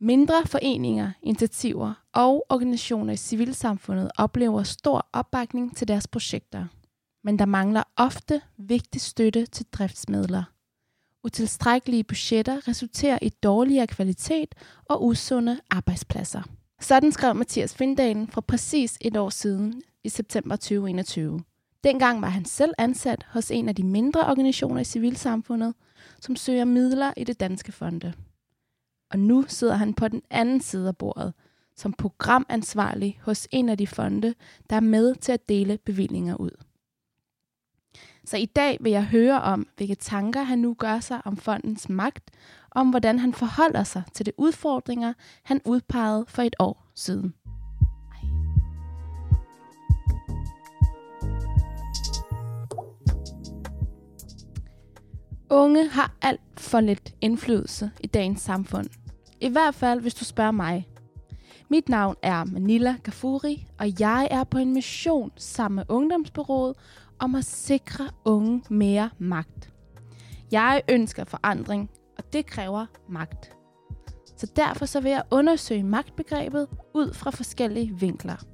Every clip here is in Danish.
Mindre foreninger, initiativer og organisationer i civilsamfundet oplever stor opbakning til deres projekter. Men der mangler ofte vigtig støtte til driftsmidler. Utilstrækkelige budgetter resulterer i dårligere kvalitet og usunde arbejdspladser. Sådan skrev Mathias Findalen for præcis et år siden i september 2021. Dengang var han selv ansat hos en af de mindre organisationer i civilsamfundet, som søger midler i det danske fonde. Og nu sidder han på den anden side af bordet, som programansvarlig hos en af de fonde, der er med til at dele bevillinger ud. Så i dag vil jeg høre om, hvilke tanker han nu gør sig om fondens magt, om hvordan han forholder sig til de udfordringer, han udpegede for et år siden. Unge har alt for lidt indflydelse i dagens samfund. I hvert fald, hvis du spørger mig. Mit navn er Manila Gafuri, og jeg er på en mission sammen med Ungdomsbyrået om at sikre unge mere magt. Jeg ønsker forandring, og det kræver magt. Så derfor så vil jeg undersøge magtbegrebet ud fra forskellige vinkler.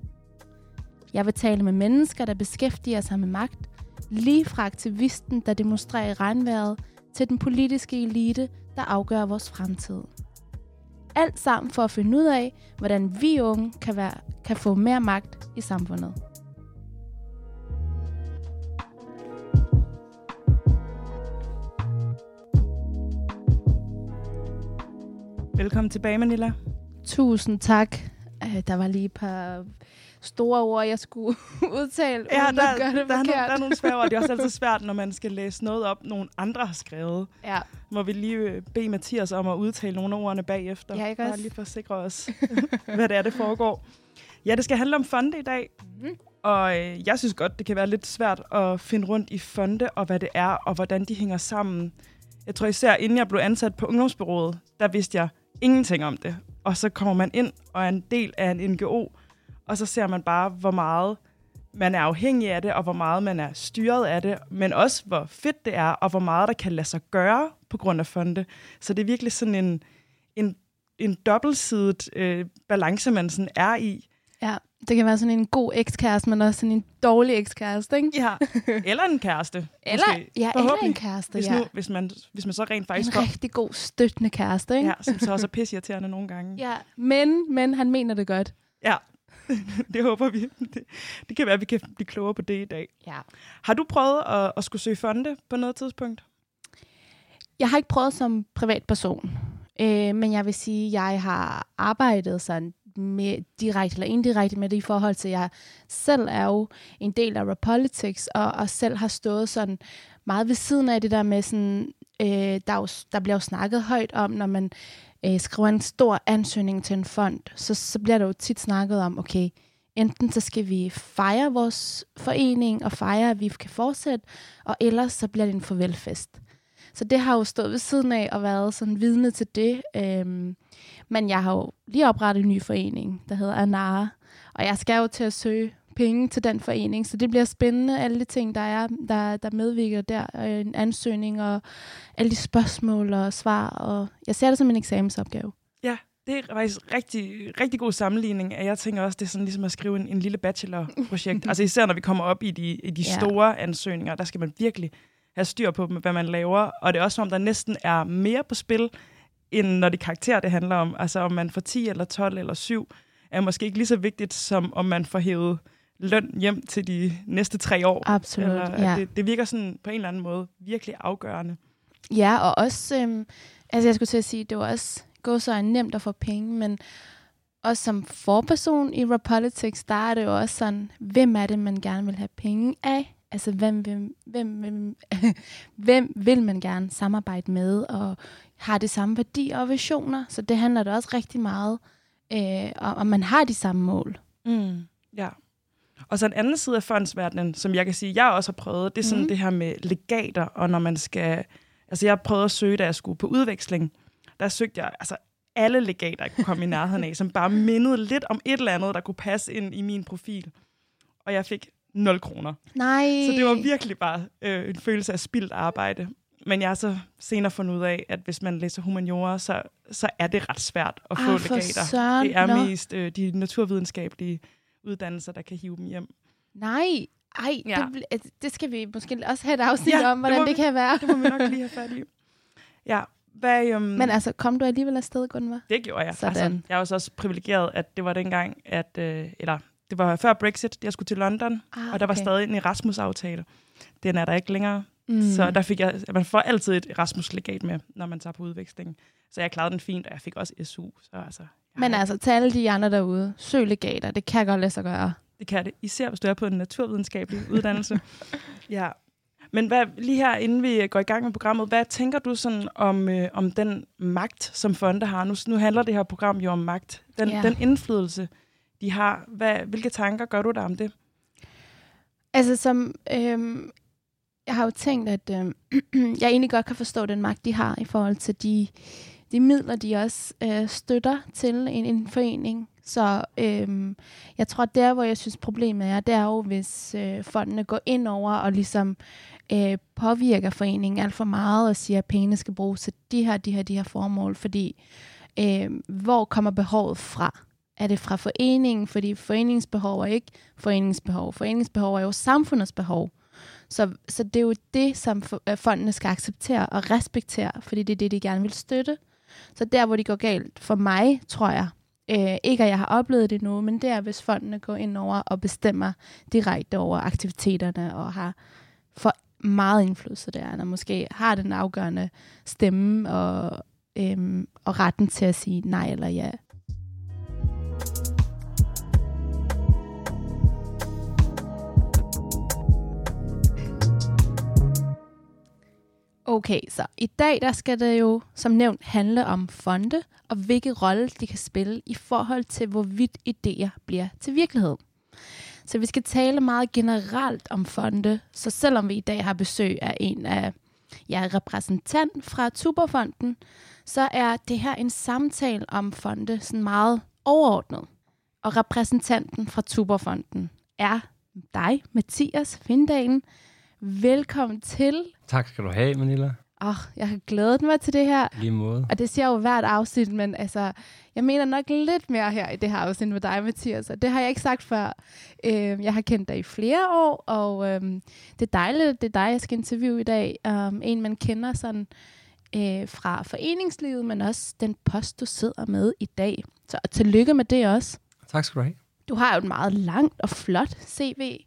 Jeg vil tale med mennesker, der beskæftiger sig med magt, lige fra aktivisten, der demonstrerer i regnvejret, til den politiske elite, der afgør vores fremtid. Alt sammen for at finde ud af, hvordan vi unge kan, være, kan få mere magt i samfundet. Velkommen tilbage, Manila. Tusind tak. Øh, Der var lige et par store ord, jeg skulle udtale, Ja, uden der, at gøre det der, er nogle, forkert. der er nogle svære ord. Det er også altid svært, når man skal læse noget op, nogen andre har skrevet. Ja, Må vi lige øh, bede Mathias om at udtale nogle af ordene bagefter. Ja, ikke Bare også? lige for at sikre os, hvad det er, det foregår. Ja, det skal handle om fonde i dag. Mhm. Og øh, jeg synes godt, det kan være lidt svært at finde rundt i fonde, og hvad det er, og hvordan de hænger sammen. Jeg tror især, inden jeg blev ansat på Ungdomsbyrået, der vidste jeg ingenting om det. Og så kommer man ind og er en del af en NGO, og så ser man bare, hvor meget man er afhængig af det, og hvor meget man er styret af det, men også hvor fedt det er, og hvor meget der kan lade sig gøre på grund af fonde. Så det er virkelig sådan en, en, en dobbeltsidet øh, balance, man sådan er i. ja. Det kan være sådan en god ekskæreste, men også sådan en dårlig ekskæreste, ikke? Ja. Eller en kæreste. Eller, måske. ja, eller en kæreste, Hvis, ja. nu, hvis, man, hvis man så rent En faktisk får... rigtig god, støttende kæreste, ikke? Ja, som så også er pisseirriterende nogle gange. ja. Men, men han mener det godt. ja. det håber vi. Det, det kan være, at vi kan blive klogere på det i dag. Ja. Har du prøvet at, at skulle søge fonde på noget tidspunkt? Jeg har ikke prøvet som privatperson, øh, men jeg vil sige, at jeg har arbejdet sådan med direkte eller indirekte med det i forhold til, at jeg selv er jo en del af Repolitics, og, og selv har stået sådan meget ved siden af det der med sådan, øh, der, er jo, der bliver jo snakket højt om, når man øh, skriver en stor ansøgning til en fond, så, så bliver der jo tit snakket om, okay, enten så skal vi fejre vores forening og fejre, at vi kan fortsætte, og ellers så bliver det en farvelfest. Så det har jo stået ved siden af og været sådan vidne til det. Øhm, men jeg har jo lige oprettet en ny forening, der hedder Anara. Og jeg skal jo til at søge penge til den forening, så det bliver spændende, alle de ting, der er, der, der medvirker der. En ansøgning og alle de spørgsmål og svar. Og jeg ser det som en eksamensopgave. Ja, det er faktisk rigtig, rigtig god sammenligning. at Jeg tænker også, det er sådan ligesom at skrive en, en lille bachelorprojekt. altså især når vi kommer op i de, i de Ja. store ansøgninger, der skal man virkelig have styr på, hvad man laver. Og det er også som om, der næsten er mere på spil, end når det karakterer, det handler om. Altså om man får 10 eller 12 eller 7, er måske ikke lige så vigtigt, som om man får hævet løn hjem til de næste tre år. Absolut, Eller, ja. det, det virker sådan på en eller anden måde virkelig afgørende. Ja, og også, øhm, altså jeg skulle til at sige, det var også gå så nemt at få penge, men også som forperson i Repolitics, der er det jo også sådan, hvem er det, man gerne vil have penge af? Altså, hvem, hvem, hvem, hvem, hvem vil man gerne samarbejde med, og har det samme værdier og visioner? Så det handler da også rigtig meget øh, om, om man har de samme mål. Mm. Ja. Og så en anden side af fondsverdenen, som jeg kan sige, jeg også har prøvet, det er sådan mm. det her med legater, og når man skal... Altså, jeg prøvede at søge, da jeg skulle på udveksling. Der søgte jeg altså alle legater, jeg kunne komme i nærheden af, som bare mindede lidt om et eller andet, der kunne passe ind i min profil. Og jeg fik 0 kroner. Nej. Så det var virkelig bare øh, en følelse af spildt arbejde. Men jeg har så senere fundet ud af, at hvis man læser humaniora, så, så er det ret svært at få Ah, for legater. søren. Det er mest øh, de naturvidenskabelige uddannelser, der kan hive dem hjem. Nej, ej, Ja. det, det skal vi måske også have et afsnit Ja, om, hvordan det det, det kan være. Det må vi nok lige have fat i. Ja, hvad, øhm, Men altså, kom du alligevel afsted, Gunvar? det gjorde jeg. Sådan. Altså, jeg var så også privilegeret, at det var dengang, at, øh, eller det var før Brexit, jeg skulle til London, Ah, og der var stadig en Erasmus-aftale. Den er der ikke længere. Mm. Så der fik jeg, man får altid et Erasmus-legat med, når man tager på udveksling. Så jeg klarede den fint, og jeg fik også SU. Så altså, Men altså, til alle de andre derude, søg legater, det kan godt lade sig gøre. Det kan det, især hvis du er på en naturvidenskabelig uddannelse. Ja. Men hvad, lige her, inden vi går i gang med programmet, hvad tænker du sådan om, øh, om den magt, som fonde har? Nu, nu handler det her program jo om magt. Den, Ja. den indflydelse, de har. Hvad, hvilke tanker gør du der om det? Altså, som, øhm, jeg har jo tænkt, at øhm, jeg egentlig godt kan forstå den magt, de har i forhold til de, de midler, de også øh, støtter til en, en forening. Så øhm, jeg tror, der hvor jeg synes problemet er, det er jo, hvis øh, fondene går ind over og ligesom øh, påvirker foreningen alt for meget og siger, at pengene skal bruges til de her, de her, de her formål. Fordi øh, hvor kommer behovet fra? Er det fra foreningen? Fordi foreningsbehov er ikke foreningsbehov. Foreningsbehov er jo samfundets behov. Så, så det er jo det, som øh, fondene skal acceptere og respektere, fordi det er det, de gerne vil støtte. Så der, hvor de går galt for mig, tror jeg, øh, ikke at jeg har oplevet det nu, men det er, hvis fondene går ind over og bestemmer direkte over aktiviteterne og har for meget indflydelse der, og måske har den afgørende stemme og, øhm, og retten til at sige nej eller ja. Okay, så i dag der skal det jo som nævnt handle om fonde og hvilke rolle de kan spille i forhold til, hvorvidt idéer bliver til virkelighed. Så vi skal tale meget generelt om fonde, så selvom vi i dag har besøg af en af ja, repræsentant fra Tuberfonden, så er det her en samtale om fonde sådan meget overordnet. Og repræsentanten fra Tuberfonden er dig, Mathias Findalen. Velkommen til. Tak skal du have, Manila. Åh, oh, jeg har glædet mig til det her. Lige måde. Og det siger jo hvert afsnit, men altså, jeg mener nok lidt mere her i det her afsnit med dig, Mathias. Og det har jeg ikke sagt før. Øh, jeg har kendt dig i flere år, og øh, det er dejligt, det er dig, jeg skal interviewe i dag. Um, en, man kender sådan øh, fra foreningslivet, men også den post, du sidder med i dag. Så tillykke med det også. Tak skal du have. Du har jo et meget langt og flot CV,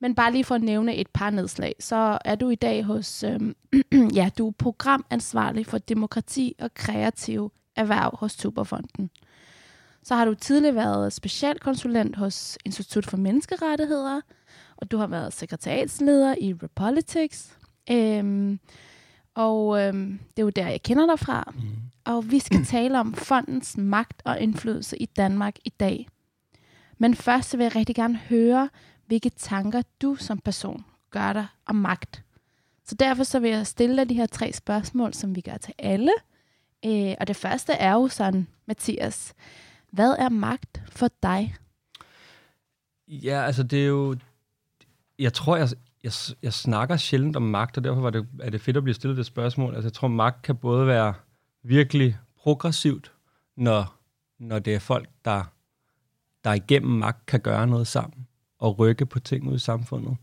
men bare lige for at nævne et par nedslag, så er du i dag hos, øhm, ja, du er programansvarlig for demokrati og kreative erhverv hos Tuberfonden. Så har du tidligere været specialkonsulent hos Institut for Menneskerettigheder, og du har været sekretariatsleder i Repolitics. Øhm, og øhm, det er jo der, jeg kender dig fra. Mm. Og vi skal tale om fondens magt og indflydelse i Danmark i dag. Men først vil jeg rigtig gerne høre, hvilke tanker du som person gør dig om magt. Så derfor så vil jeg stille dig de her tre spørgsmål, som vi gør til alle. Øh, og det første er jo sådan, Mathias, hvad er magt for dig? Ja, altså det er jo... Jeg tror, jeg, jeg, jeg snakker sjældent om magt, og derfor var det, er det fedt at blive stillet det spørgsmål. Altså jeg tror, magt kan både være virkelig progressivt, når, når det er folk, der, der igennem magt kan gøre noget sammen at rykke på ting ud i samfundet.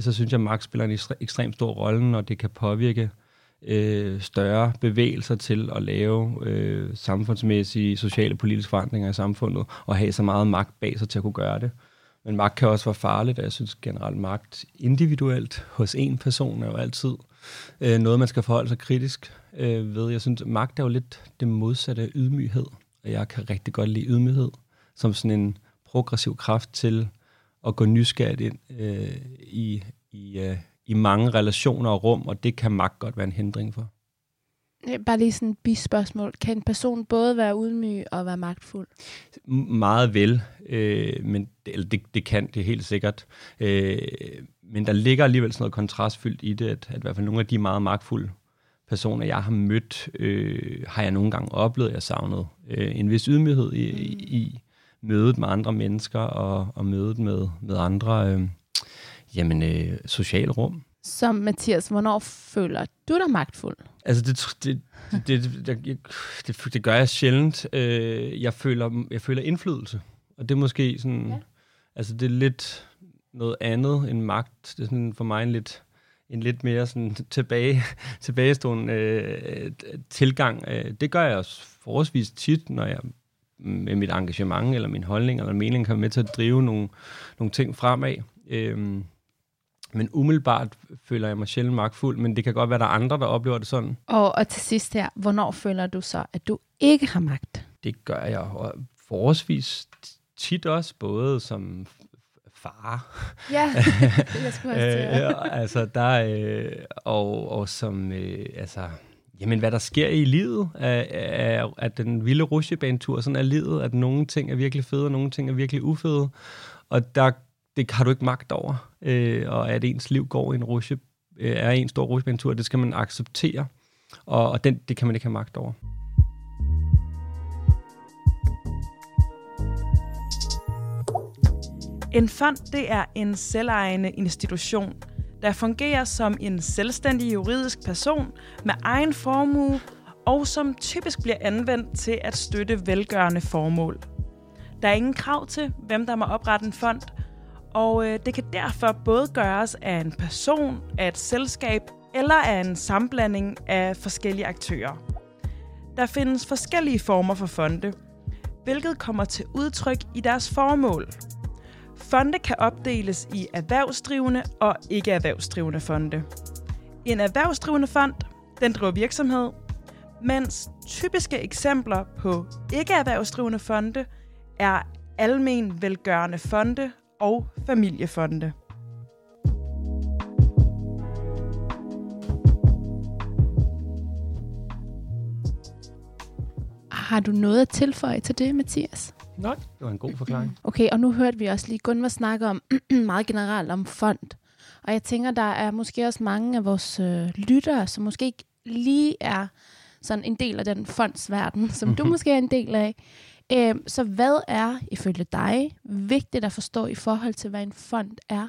Så synes jeg, at magt spiller en ekstremt stor rolle, når det kan påvirke øh, større bevægelser til at lave øh, samfundsmæssige, sociale, politiske forandringer i samfundet, og have så meget magt bag sig til at kunne gøre det. Men magt kan også være farligt, og jeg synes generelt magt individuelt hos en person er jo altid øh, noget, man skal forholde sig kritisk øh, ved. Jeg synes, magt er jo lidt det modsatte af ydmyghed, og jeg kan rigtig godt lide ydmyghed som sådan en progressiv kraft til at gå nysgerrigt ind øh, i, i, øh, i mange relationer og rum, og det kan magt godt være en hindring for. Øh, Bare lige sådan et bispørgsmål. Kan en person både være ydmyg og være magtfuld? Meget vel, øh, men det, det, det kan det helt sikkert. Øh, men der ligger alligevel sådan noget kontrastfyldt i det, at, at i hvert fald nogle af de meget magtfulde personer, jeg har mødt, øh, har jeg nogle gange oplevet, at jeg savnet øh, en vis ydmyghed i, i, i mødet med andre mennesker og, og mødet med, med andre øh, jamen, øh, sociale rum. som Mathias, hvornår føler du dig magtfuld? Altså, det, det, det, det, det, det, det gør jeg sjældent. Øh, jeg, føler, jeg føler indflydelse. Og det er måske sådan... Ja. Altså, det er lidt noget andet end magt. Det er sådan for mig en lidt, en lidt mere sådan tilbage, tilbagestående øh, tilgang. Øh, det gør jeg også forholdsvis tit, når jeg med mit engagement eller min holdning eller mening kan være med til at drive nogle, nogle ting fremad. Øhm, men umiddelbart føler jeg mig sjældent magtfuld, men det kan godt være, at der er andre, der oplever det sådan. Og, og til sidst her, hvornår føler du så, at du ikke har magt? Det gør jeg og forholdsvis tit også, både som far. Ja, jeg skulle også øh, altså, der, øh, og, og som, øh, altså, jamen, hvad der sker i livet af, af, af den vilde rusjebanetur, sådan er livet, at nogle ting er virkelig fede, og nogle ting er virkelig ufede. Og der det har du ikke magt over, øh, og at ens liv går i en rusje, øh, er en stor rusjebanetur, det skal man acceptere, og, og den, det kan man ikke have magt over. En fond det er en selvejende institution, der fungerer som en selvstændig juridisk person med egen formue og som typisk bliver anvendt til at støtte velgørende formål. Der er ingen krav til, hvem der må oprette en fond, og øh, det kan derfor både gøres af en person, af et selskab eller af en sammenblanding af forskellige aktører. Der findes forskellige former for fonde, hvilket kommer til udtryk i deres formål. Fonde kan opdeles i erhvervsdrivende og ikke erhvervsdrivende fonde. En erhvervsdrivende fond, den driver virksomhed, mens typiske eksempler på ikke erhvervsdrivende fonde er almen velgørende fonde og familiefonde. Har du noget at tilføje til det, Mathias? Nej, det var en god forklaring. Okay, og nu hørte vi også lige Gunvar snakke om meget generelt om fond. Og jeg tænker, der er måske også mange af vores øh, lyttere, som måske ikke lige er sådan en del af den fondsverden, som du måske er en del af. Øh, så hvad er, ifølge dig, vigtigt at forstå i forhold til, hvad en fond er?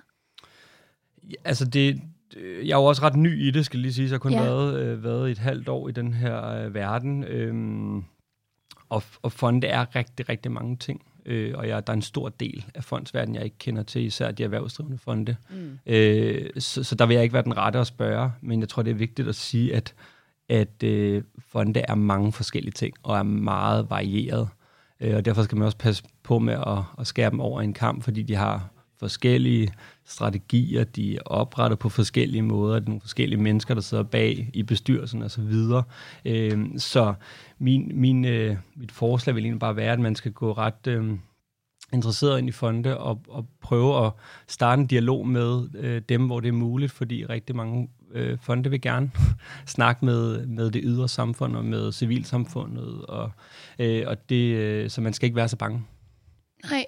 Ja, altså det, jeg er jo også ret ny i det, skal lige sige. Så jeg har kun ja. været, øh, været et halvt år i den her øh, verden. Øhm, og, og fonde er rigtig, rigtig mange ting. Øh, og jeg, der er en stor del af fondsverdenen, jeg ikke kender til, især de erhvervsdrivende fonde. Mm. Øh, så, så der vil jeg ikke være den rette at spørge, men jeg tror, det er vigtigt at sige, at, at øh, fonde er mange forskellige ting, og er meget varieret. Øh, og derfor skal man også passe på med at, at skære dem over en kamp, fordi de har forskellige strategier, de er oprettet på forskellige måder, det er nogle forskellige mennesker, der sidder bag i bestyrelsen osv. Så, videre. øh, så min, min, øh, mit forslag vil egentlig bare være, at man skal gå ret øh, interesseret ind i fonde og, og prøve at starte en dialog med øh, dem, hvor det er muligt, fordi rigtig mange øh, fonde vil gerne snakke med, med det ydre samfund og med civilsamfundet, og, øh, og det, øh, så man skal ikke være så bange. Nej,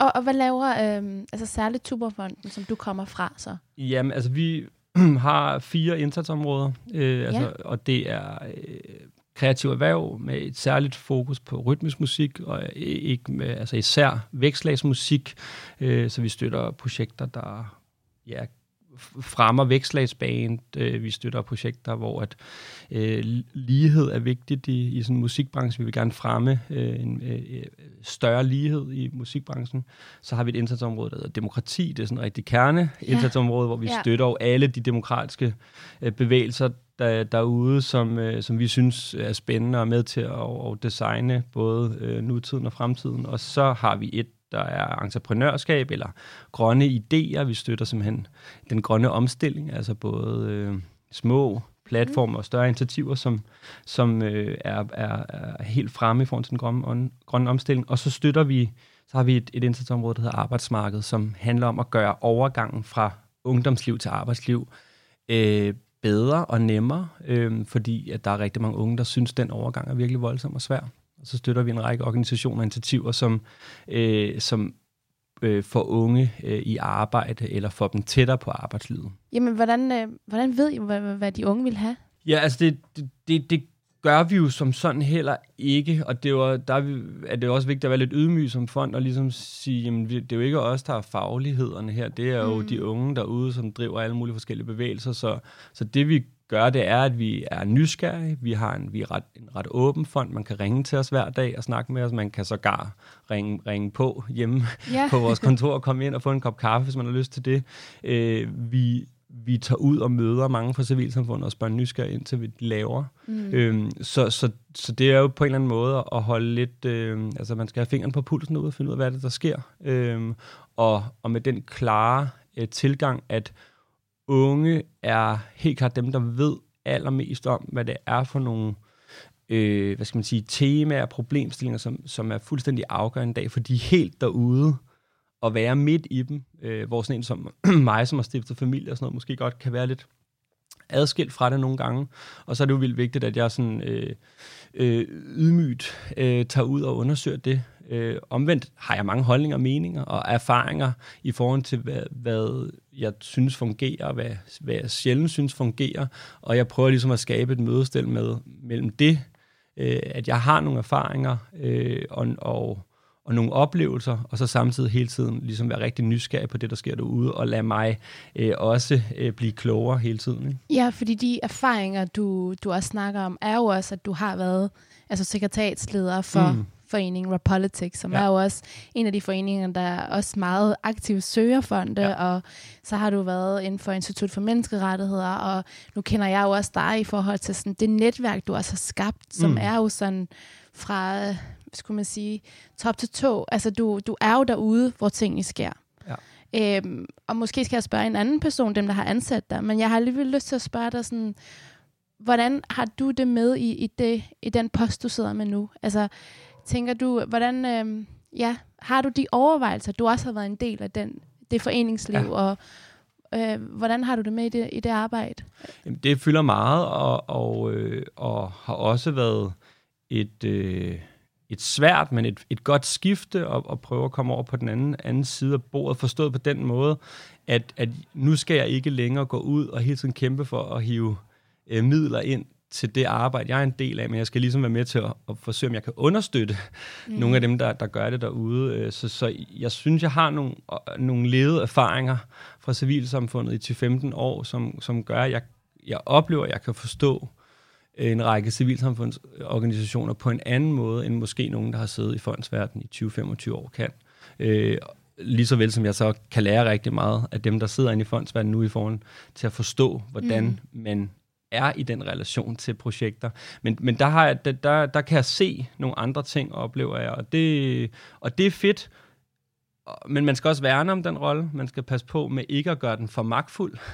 og, og hvad laver øh, altså særligt Tuberfonden, som du kommer fra så? Jamen, altså vi har fire indsatsområder, øh, altså, ja. og det er øh, kreativ erhverv med et særligt fokus på rytmisk musik, og ikke med, altså især vækslagsmusik, øh, så vi støtter projekter, der ja, fremmer vækslagsband. Øh, vi støtter projekter, hvor at øh, lighed er vigtigt i, i sådan musikbranche. Vi vil gerne fremme øh, en øh, større lighed i musikbranchen. Så har vi et indsatsområde, der hedder demokrati. Det er sådan en rigtig kerne indsatsområde, hvor vi ja. støtter alle de demokratiske øh, bevægelser, der, derude, som, øh, som vi synes er spændende og med til at, at designe både øh, nutiden og fremtiden. Og så har vi et der er entreprenørskab eller grønne idéer. Vi støtter simpelthen den grønne omstilling, altså både øh, små platformer og større initiativer, som, som øh, er, er, er helt fremme i forhold til den grønne, on, grønne omstilling. Og så støtter vi, så har vi et, et indsatsområde, der hedder arbejdsmarked, som handler om at gøre overgangen fra ungdomsliv til arbejdsliv øh, bedre og nemmere, øh, fordi at der er rigtig mange unge, der synes, at den overgang er virkelig voldsom og svær. Og så støtter vi en række organisationer og initiativer, som, øh, som øh, får unge øh, i arbejde, eller får dem tættere på arbejdslivet. Jamen, hvordan, øh, hvordan ved I, hvad, hvad de unge vil have? Ja, altså det, det, det, det gør vi jo som sådan heller ikke, og det var, der er, det også vigtigt at være lidt ydmyg som fond, og ligesom sige, jamen det er jo ikke os, der har faglighederne her, det er jo mm. de unge derude, som driver alle mulige forskellige bevægelser, så, så det vi gør, det er, at vi er nysgerrige, vi har en, vi er ret, en ret åben fond, man kan ringe til os hver dag og snakke med os, man kan sågar ringe, ringe på hjemme ja. på vores kontor og komme ind og få en kop kaffe, hvis man har lyst til det. Øh, vi vi tager ud og møder mange fra civilsamfundet og spørger nysgerrige ind til, vi laver. Mm. Øhm, så, så, så det er jo på en eller anden måde at holde lidt... Øh, altså, man skal have fingeren på pulsen ud og finde ud af, hvad det der sker. Øhm, og, og med den klare øh, tilgang, at unge er helt klart dem, der ved allermest om, hvad det er for nogle øh, hvad skal man sige, temaer og problemstillinger, som, som er fuldstændig afgørende i dag, for de er helt derude at være midt i dem, øh, hvor sådan en som mig, som har stiftet familie og sådan noget, måske godt kan være lidt adskilt fra det nogle gange. Og så er det jo vildt vigtigt, at jeg sådan øh, øh, ydmygt øh, tager ud og undersøger det. Øh, omvendt har jeg mange holdninger, meninger og erfaringer i forhold til, hvad, hvad jeg synes fungerer, hvad, hvad jeg sjældent synes fungerer. Og jeg prøver ligesom at skabe et mødestil med, mellem det, øh, at jeg har nogle erfaringer øh, og, og og nogle oplevelser, og så samtidig hele tiden ligesom være rigtig nysgerrig på det, der sker derude, og lade mig øh, også øh, blive klogere hele tiden. Ikke? Ja, fordi de erfaringer, du, du også snakker om, er jo også, at du har været altså sekretariatsleder for mm. Foreningen Rapolitics, som ja. er jo også en af de foreninger, der er også meget aktivt søger fonde, ja. og så har du været inden for Institut for Menneskerettigheder, og nu kender jeg jo også dig i forhold til sådan det netværk, du også har skabt, som mm. er jo sådan fra skulle man sige, top til tå. Altså, du, du er jo derude, hvor tingene sker. Ja. Øhm, og måske skal jeg spørge en anden person, dem der har ansat dig, men jeg har alligevel lyst til at spørge dig sådan, hvordan har du det med i, i, det, i den post, du sidder med nu? Altså, tænker du, hvordan, øhm, ja, har du de overvejelser, du også har været en del af den, det foreningsliv, ja. og øh, hvordan har du det med i det, i det arbejde? Jamen, det fylder meget, og, og, øh, og har også været et... Øh, et svært, men et, et godt skifte og, og prøve at komme over på den anden, anden side af bordet, forstået på den måde, at, at nu skal jeg ikke længere gå ud og hele tiden kæmpe for at hive øh, midler ind til det arbejde, jeg er en del af, men jeg skal ligesom være med til at, at forsøge, om jeg kan understøtte mm. nogle af dem, der, der gør det derude. Øh, så, så jeg synes, jeg har nogle, nogle ledede erfaringer fra civilsamfundet i 10-15 år, som, som gør, at jeg, jeg oplever, at jeg kan forstå en række civilsamfundsorganisationer på en anden måde, end måske nogen, der har siddet i fondsverdenen i 20-25 år kan. Øh, lige så vel som jeg så kan lære rigtig meget af dem, der sidder inde i fondsverdenen nu i forhold til at forstå, hvordan mm. man er i den relation til projekter. Men, men der, har jeg, der, der, der kan jeg se nogle andre ting, oplever jeg, og det, og det er fedt, men man skal også værne om den rolle. Man skal passe på med ikke at gøre den for magtfuld.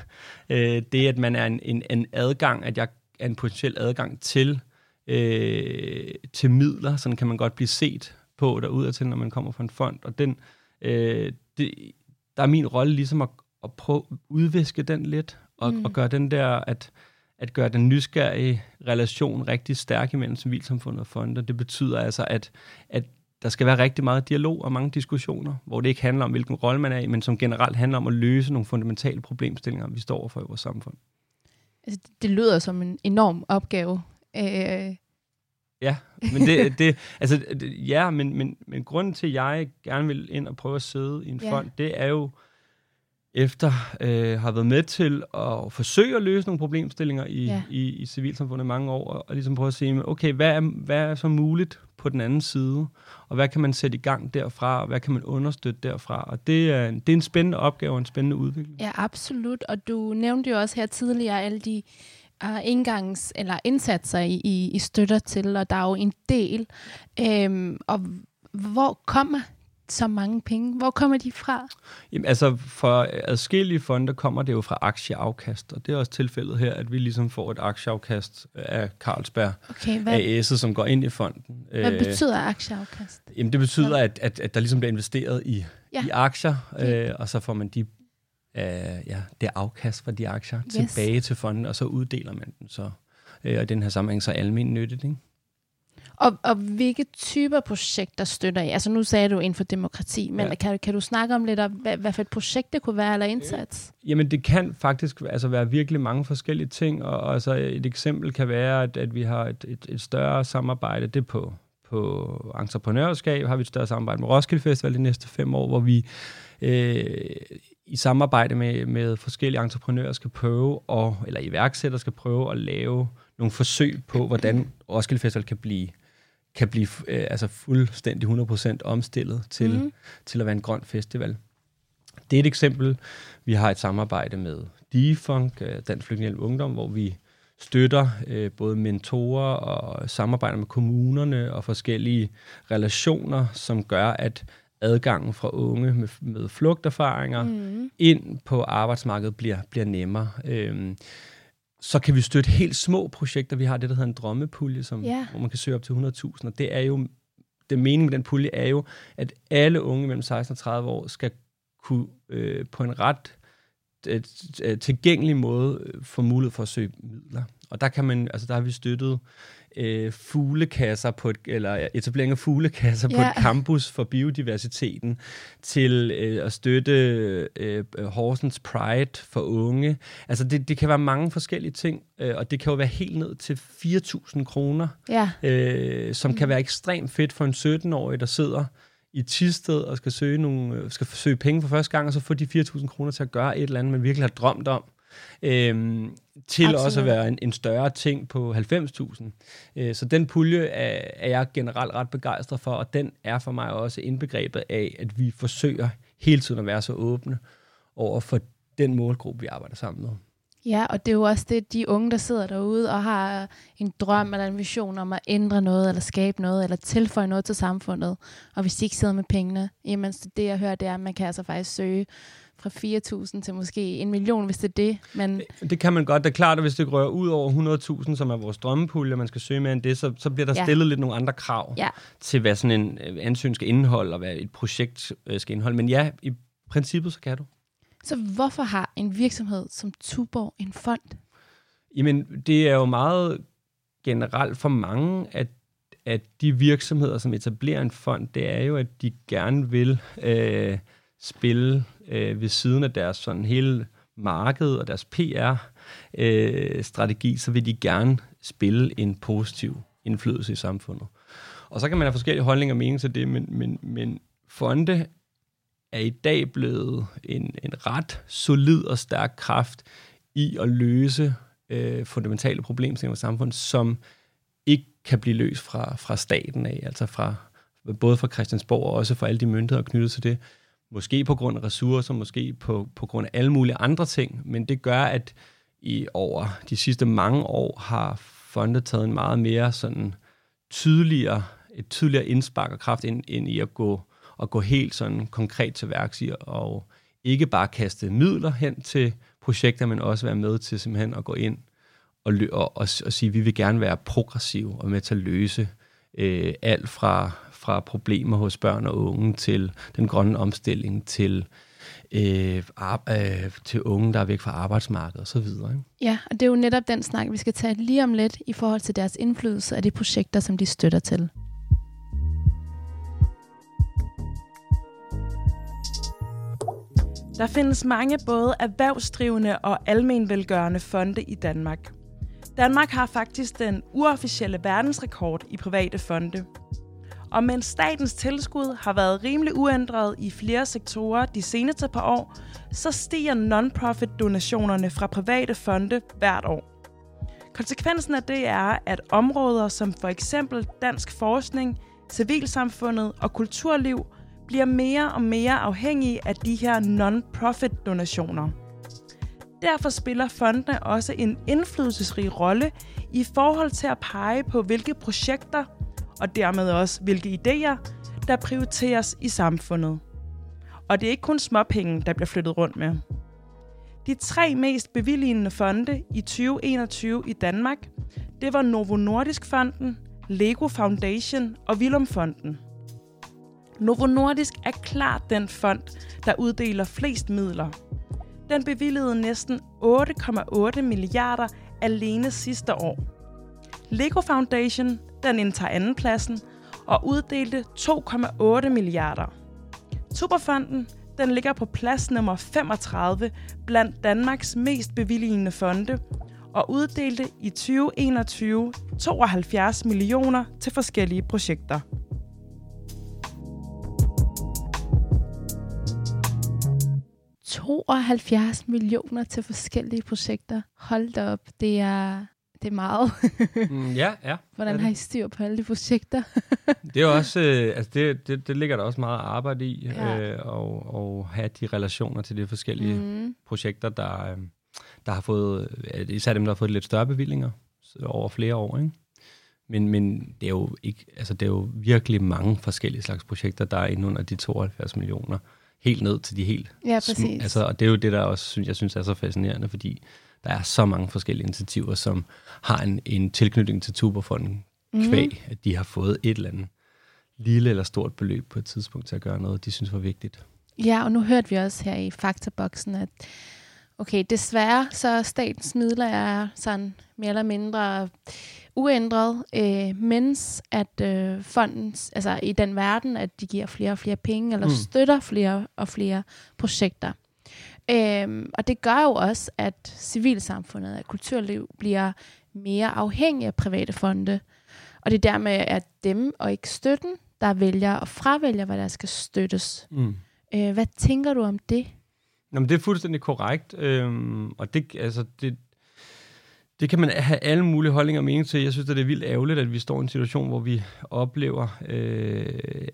Øh, det, at man er en, en, en adgang, at jeg er en potentiel adgang til, øh, til midler, sådan kan man godt blive set på til, når man kommer fra en fond. Og den, øh, det, der er min rolle ligesom at, at prøve at udviske den lidt, og, mm. og gøre den der, at, at gøre den nysgerrige relation rigtig stærk imellem civilsamfundet og fonder. Det betyder altså, at, at der skal være rigtig meget dialog og mange diskussioner, hvor det ikke handler om, hvilken rolle man er i, men som generelt handler om at løse nogle fundamentale problemstillinger, vi står overfor i vores samfund altså, det lyder som en enorm opgave. Øh. Ja, men det, det altså, det, ja, men, men, men grunden til, at jeg gerne vil ind og prøve at sidde i en ja. fond, det er jo, efter øh, har været med til at forsøge at løse nogle problemstillinger i, ja. i, i civilsamfundet i mange år, og, og ligesom prøve at se, okay, hvad er, hvad er så muligt på den anden side, og hvad kan man sætte i gang derfra, og hvad kan man understøtte derfra, og det er, det er en spændende opgave og en spændende udvikling. Ja, absolut, og du nævnte jo også her tidligere alle de uh, indgangs- eller indsatser, I, I, I støtter til, og der er jo en del, øhm, og hvor kommer så mange penge? Hvor kommer de fra? Jamen, altså, for adskillige fonde kommer det jo fra aktieafkast, og det er også tilfældet her, at vi ligesom får et aktieafkast af Carlsberg okay, hvad, AS, som går ind i fonden. Hvad øh, betyder aktieafkast? Jamen, det betyder, at, at, at der ligesom bliver investeret i, ja. i aktier, okay. øh, og så får man de, øh, ja, det afkast fra de aktier yes. tilbage til fonden, og så uddeler man den så. Øh, og i den her sammenhæng så almen nyttigt, ikke? Og, og hvilke typer projekter støtter I? Altså nu sagde du inden for demokrati, men ja. kan, kan du snakke om lidt om, hvad, hvad for et projekt det kunne være, eller indsats? Jamen det kan faktisk altså, være virkelig mange forskellige ting, og, og altså, et eksempel kan være, at, at vi har et, et, et større samarbejde, det på, på entreprenørskab, har vi et større samarbejde med Roskilde Festival de næste fem år, hvor vi øh, i samarbejde med, med forskellige entreprenører skal prøve, og, eller iværksættere skal prøve at lave nogle forsøg på, hvordan Roskilde Festival kan blive kan blive øh, altså fuldstændig 100% omstillet til, mm. til at være en grøn festival. Det er et eksempel. Vi har et samarbejde med DIFUNK, øh, Dansk Flygtningehjælp Ungdom, hvor vi støtter øh, både mentorer og samarbejder med kommunerne og forskellige relationer, som gør, at adgangen fra unge med, med flugterfaringer mm. ind på arbejdsmarkedet bliver, bliver nemmere. Øhm, så kan vi støtte helt små projekter. Vi har det, der hedder en drømmepulje, som, yeah. hvor man kan søge op til 100.000, og det er jo, det mening med den pulje er jo, at alle unge mellem 16 og 30 år skal kunne øh, på en ret øh, tilgængelig måde øh, få mulighed for at søge midler. Og der kan man, altså der har vi støttet øh, fuglekasser på et, eller etablering af fuglekasser ja. på et campus for biodiversiteten, til øh, at støtte øh, Horsens Pride for unge. Altså det, det kan være mange forskellige ting, øh, og det kan jo være helt ned til 4.000 kroner, ja. øh, som mm. kan være ekstremt fedt for en 17-årig, der sidder i Tisted og skal søge, nogle, øh, skal søge penge for første gang, og så få de 4.000 kroner til at gøre et eller andet, man virkelig har drømt om øhm, til Absolut. også at være en, en større ting på 90.000. Øh, så den pulje er, er jeg generelt ret begejstret for, og den er for mig også indbegrebet af, at vi forsøger hele tiden at være så åbne over for den målgruppe, vi arbejder sammen med. Ja, og det er jo også det, de unge, der sidder derude og har en drøm eller en vision om at ændre noget, eller skabe noget, eller tilføje noget til samfundet. Og hvis de ikke sidder med pengene, jamen det jeg hører, det er, at man kan altså faktisk søge fra 4.000 til måske en million, hvis det er det. Men det kan man godt. Det er klart, at hvis det rører ud over 100.000, som er vores drømmepulje, man skal søge mere end det, så, så bliver der ja. stillet lidt nogle andre krav ja. til, hvad sådan en øh, ansøgning skal indeholde, og hvad et projekt øh, skal indeholde. Men ja, i princippet, så kan du. Så hvorfor har en virksomhed som Tuborg en fond? Jamen, det er jo meget generelt for mange, at, at de virksomheder, som etablerer en fond, det er jo, at de gerne vil øh, spille øh, ved siden af deres sådan hele marked og deres PR-strategi, øh, så vil de gerne spille en positiv indflydelse i samfundet. Og så kan man have forskellige holdninger og meninger til det, men, men, men fonde er i dag blevet en, en ret solid og stærk kraft i at løse øh, fundamentale problemstillinger i samfundet, som ikke kan blive løst fra, fra staten af, altså fra både fra Christiansborg og også fra alle de myndigheder knyttet til det. Måske på grund af ressourcer, måske på, på grund af alle mulige andre ting, men det gør, at i over de sidste mange år har fondet taget en meget mere sådan tydeligere, et tydeligere indspark og kraft ind, ind i at gå, at gå helt sådan konkret til værks i, og ikke bare kaste midler hen til projekter, men også være med til simpelthen at gå ind og, og, og, og sige, at vi vil gerne være progressive og med til at løse øh, alt fra, fra problemer hos børn og unge til den grønne omstilling til øh, ar- øh, til unge, der er væk fra arbejdsmarkedet osv. Ikke? Ja, og det er jo netop den snak, vi skal tage lige om lidt i forhold til deres indflydelse af de projekter, som de støtter til. Der findes mange både erhvervsdrivende og almenvelgørende fonde i Danmark. Danmark har faktisk den uofficielle verdensrekord i private fonde. Og mens statens tilskud har været rimelig uændret i flere sektorer de seneste par år, så stiger non-profit donationerne fra private fonde hvert år. Konsekvensen af det er, at områder som for eksempel dansk forskning, civilsamfundet og kulturliv bliver mere og mere afhængige af de her non-profit donationer. Derfor spiller fondene også en indflydelsesrig rolle i forhold til at pege på, hvilke projekter og dermed også hvilke idéer, der prioriteres i samfundet. Og det er ikke kun småpenge, der bliver flyttet rundt med. De tre mest bevilligende fonde i 2021 i Danmark, det var Novo Nordisk Fonden, Lego Foundation og Willum Fonden. Novo Nordisk er klart den fond, der uddeler flest midler. Den bevilligede næsten 8,8 milliarder alene sidste år. Lego Foundation den indtager andenpladsen og uddelte 2,8 milliarder. Superfonden den ligger på plads nummer 35 blandt Danmarks mest bevilligende fonde og uddelte i 2021 72 millioner til forskellige projekter. ...72 millioner til forskellige projekter. Hold da op, det er, det er meget. Mm, ja, ja. Hvordan har I styr på alle de projekter? Det er også, øh, altså det, det, det ligger der også meget arbejde i, Ja. øh, og, og have de relationer til de forskellige mm. Projekter, der, øh, der har fået, især dem, der har fået lidt større bevillinger over flere år, ikke? Men, men det er jo ikke, altså det er jo virkelig mange forskellige slags projekter, der er inde under de 72 millioner, helt ned til de helt Ja, præcis. Altså, og det er jo det, der også, synes, jeg synes er så fascinerende, fordi der er så mange forskellige initiativer, som har en, en tilknytning til Tuberfonden Mhm. kvæg, at de har fået et eller andet lille eller stort beløb på et tidspunkt til at gøre noget, de synes var vigtigt. Ja, og nu hørte vi også her i faktaboksen, at okay, desværre så statens midler er sådan mere eller mindre uændret, øh, mens at øh, fondens, altså i den verden, at de giver flere og flere penge, eller Mm. mm. støtter flere og flere projekter. Øhm, og det gør jo også, at civilsamfundet og kulturliv bliver mere afhængig af private fonde. Og det er dermed, at dem og ikke støtten, der vælger og fravælger, hvad der skal støttes. Mm. Øh, hvad tænker du om det? Nå, men det er fuldstændig korrekt, øhm, og det, altså, det, det kan man have alle mulige holdninger og mening til. Jeg synes, at det er vildt ærgerligt, at vi står i en situation, hvor vi oplever øh,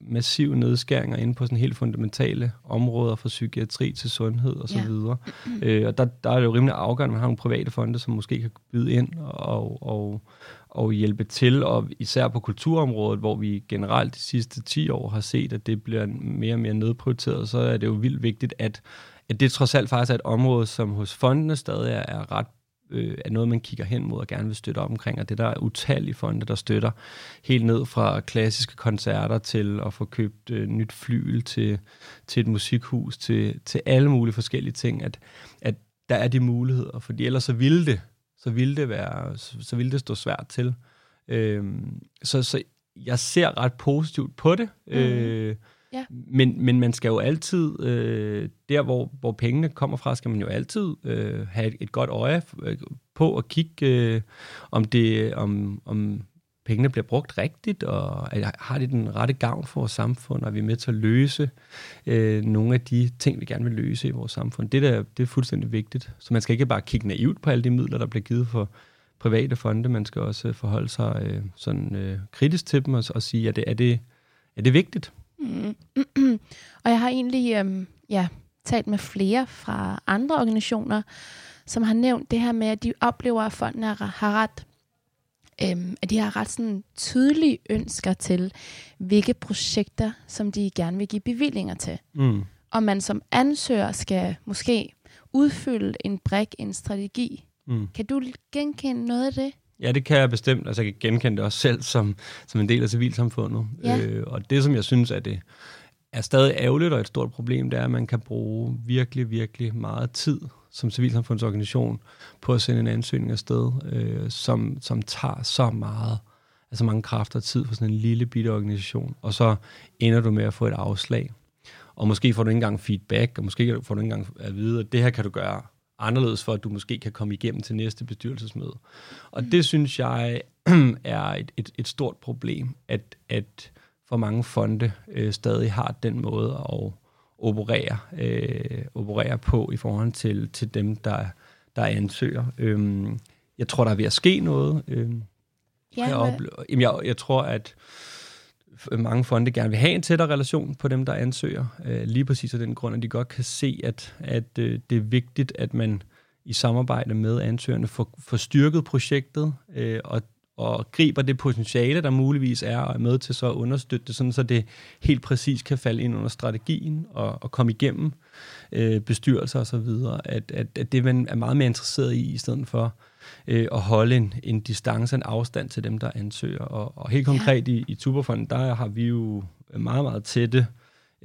massive nedskæringer inde på sådan helt fundamentale områder fra psykiatri til sundhed og så Ja. videre. Øh, og der, der er det jo rimelig afgørende, at man har nogle private fonde, som måske kan byde ind og, og, og hjælpe til, og især på kulturområdet, hvor vi generelt de sidste 10 år har set, at det bliver mere og mere nedprioriteret, så er det jo vildt vigtigt, at, at det trods alt faktisk er et område, som hos fondene stadig er, er ret øh, er noget, man kigger hen mod og gerne vil støtte op omkring, og det der er utallige fonde, der støtter helt ned fra klassiske koncerter til at få købt øh, nyt flyl til, til et musikhus, til, til alle mulige forskellige ting, at, at der er de muligheder, fordi ellers så ville det, så ville det være, så, ville det stå svært til. Øhm, så, så jeg ser ret positivt på det. Mm. Øh, Ja. men, men man skal jo altid, øh, der hvor, hvor pengene kommer fra, skal man jo altid øh, have et, et godt øje øh, på at kigge, øh, om, det, om, om pengene bliver brugt rigtigt, og at, har det den rette gavn for vores samfund, og er vi med til at løse øh, nogle af de ting, vi gerne vil løse i vores samfund. Det, der, det er fuldstændig vigtigt. Så man skal ikke bare kigge naivt på alle de midler, der bliver givet for private fonde, man skal også forholde sig øh, sådan øh, kritisk til dem og, og sige, er det, er, det, er det vigtigt? Mm. og jeg har egentlig øhm, ja, talt med flere fra andre organisationer, som har nævnt det her med, at de oplever, at fonden har ret øhm, at de har ret sådan tydelige ønsker til, hvilke projekter, som de gerne vil give bevillinger til. Mm. Og man som ansøger skal måske udfylde en brik, en strategi. Mm. Kan du genkende noget af det? Ja, det kan jeg bestemt. Altså, jeg kan genkende det også selv som, som en del af civilsamfundet. Ja. Øh, og det, som jeg synes, er det er stadig ærgerligt og et stort problem, det er, at man kan bruge virkelig, virkelig meget tid som civilsamfundsorganisation på at sende en ansøgning afsted, øh, som, som tager så meget, altså mange kræfter og tid for sådan en lille bitte organisation, og så ender du med at få et afslag. Og måske får du ikke engang feedback, og måske får du ikke engang at vide, at det her kan du gøre anderledes, for at du måske kan komme igennem til næste bestyrelsesmøde. Og det synes jeg er et, et, et stort problem, at, at for mange fonde øh, stadig har den måde at operere, øh, operere på i forhold til, til dem, der, der ansøger. Øhm, jeg tror, der er ved at ske noget. Øhm, Ja, jeg, jamen jeg, jeg tror, at mange fonde gerne vil have en tættere relation på dem, der ansøger. Øh, lige præcis af den grund, at de godt kan se, at, at øh, det er vigtigt, at man i samarbejde med ansøgerne får, får styrket projektet øh, og, og griber det potentiale, der muligvis er, og er med til så at understøtte det, sådan så det helt præcis kan falde ind under strategien og, og komme igennem øh, bestyrelser og så videre. At, at, at det man er meget mere interesseret i, i stedet for øh, at holde en, en distance, en afstand til dem, der ansøger. Og, og helt konkret ja. i, i Tuberfonden, der har vi jo meget, meget tætte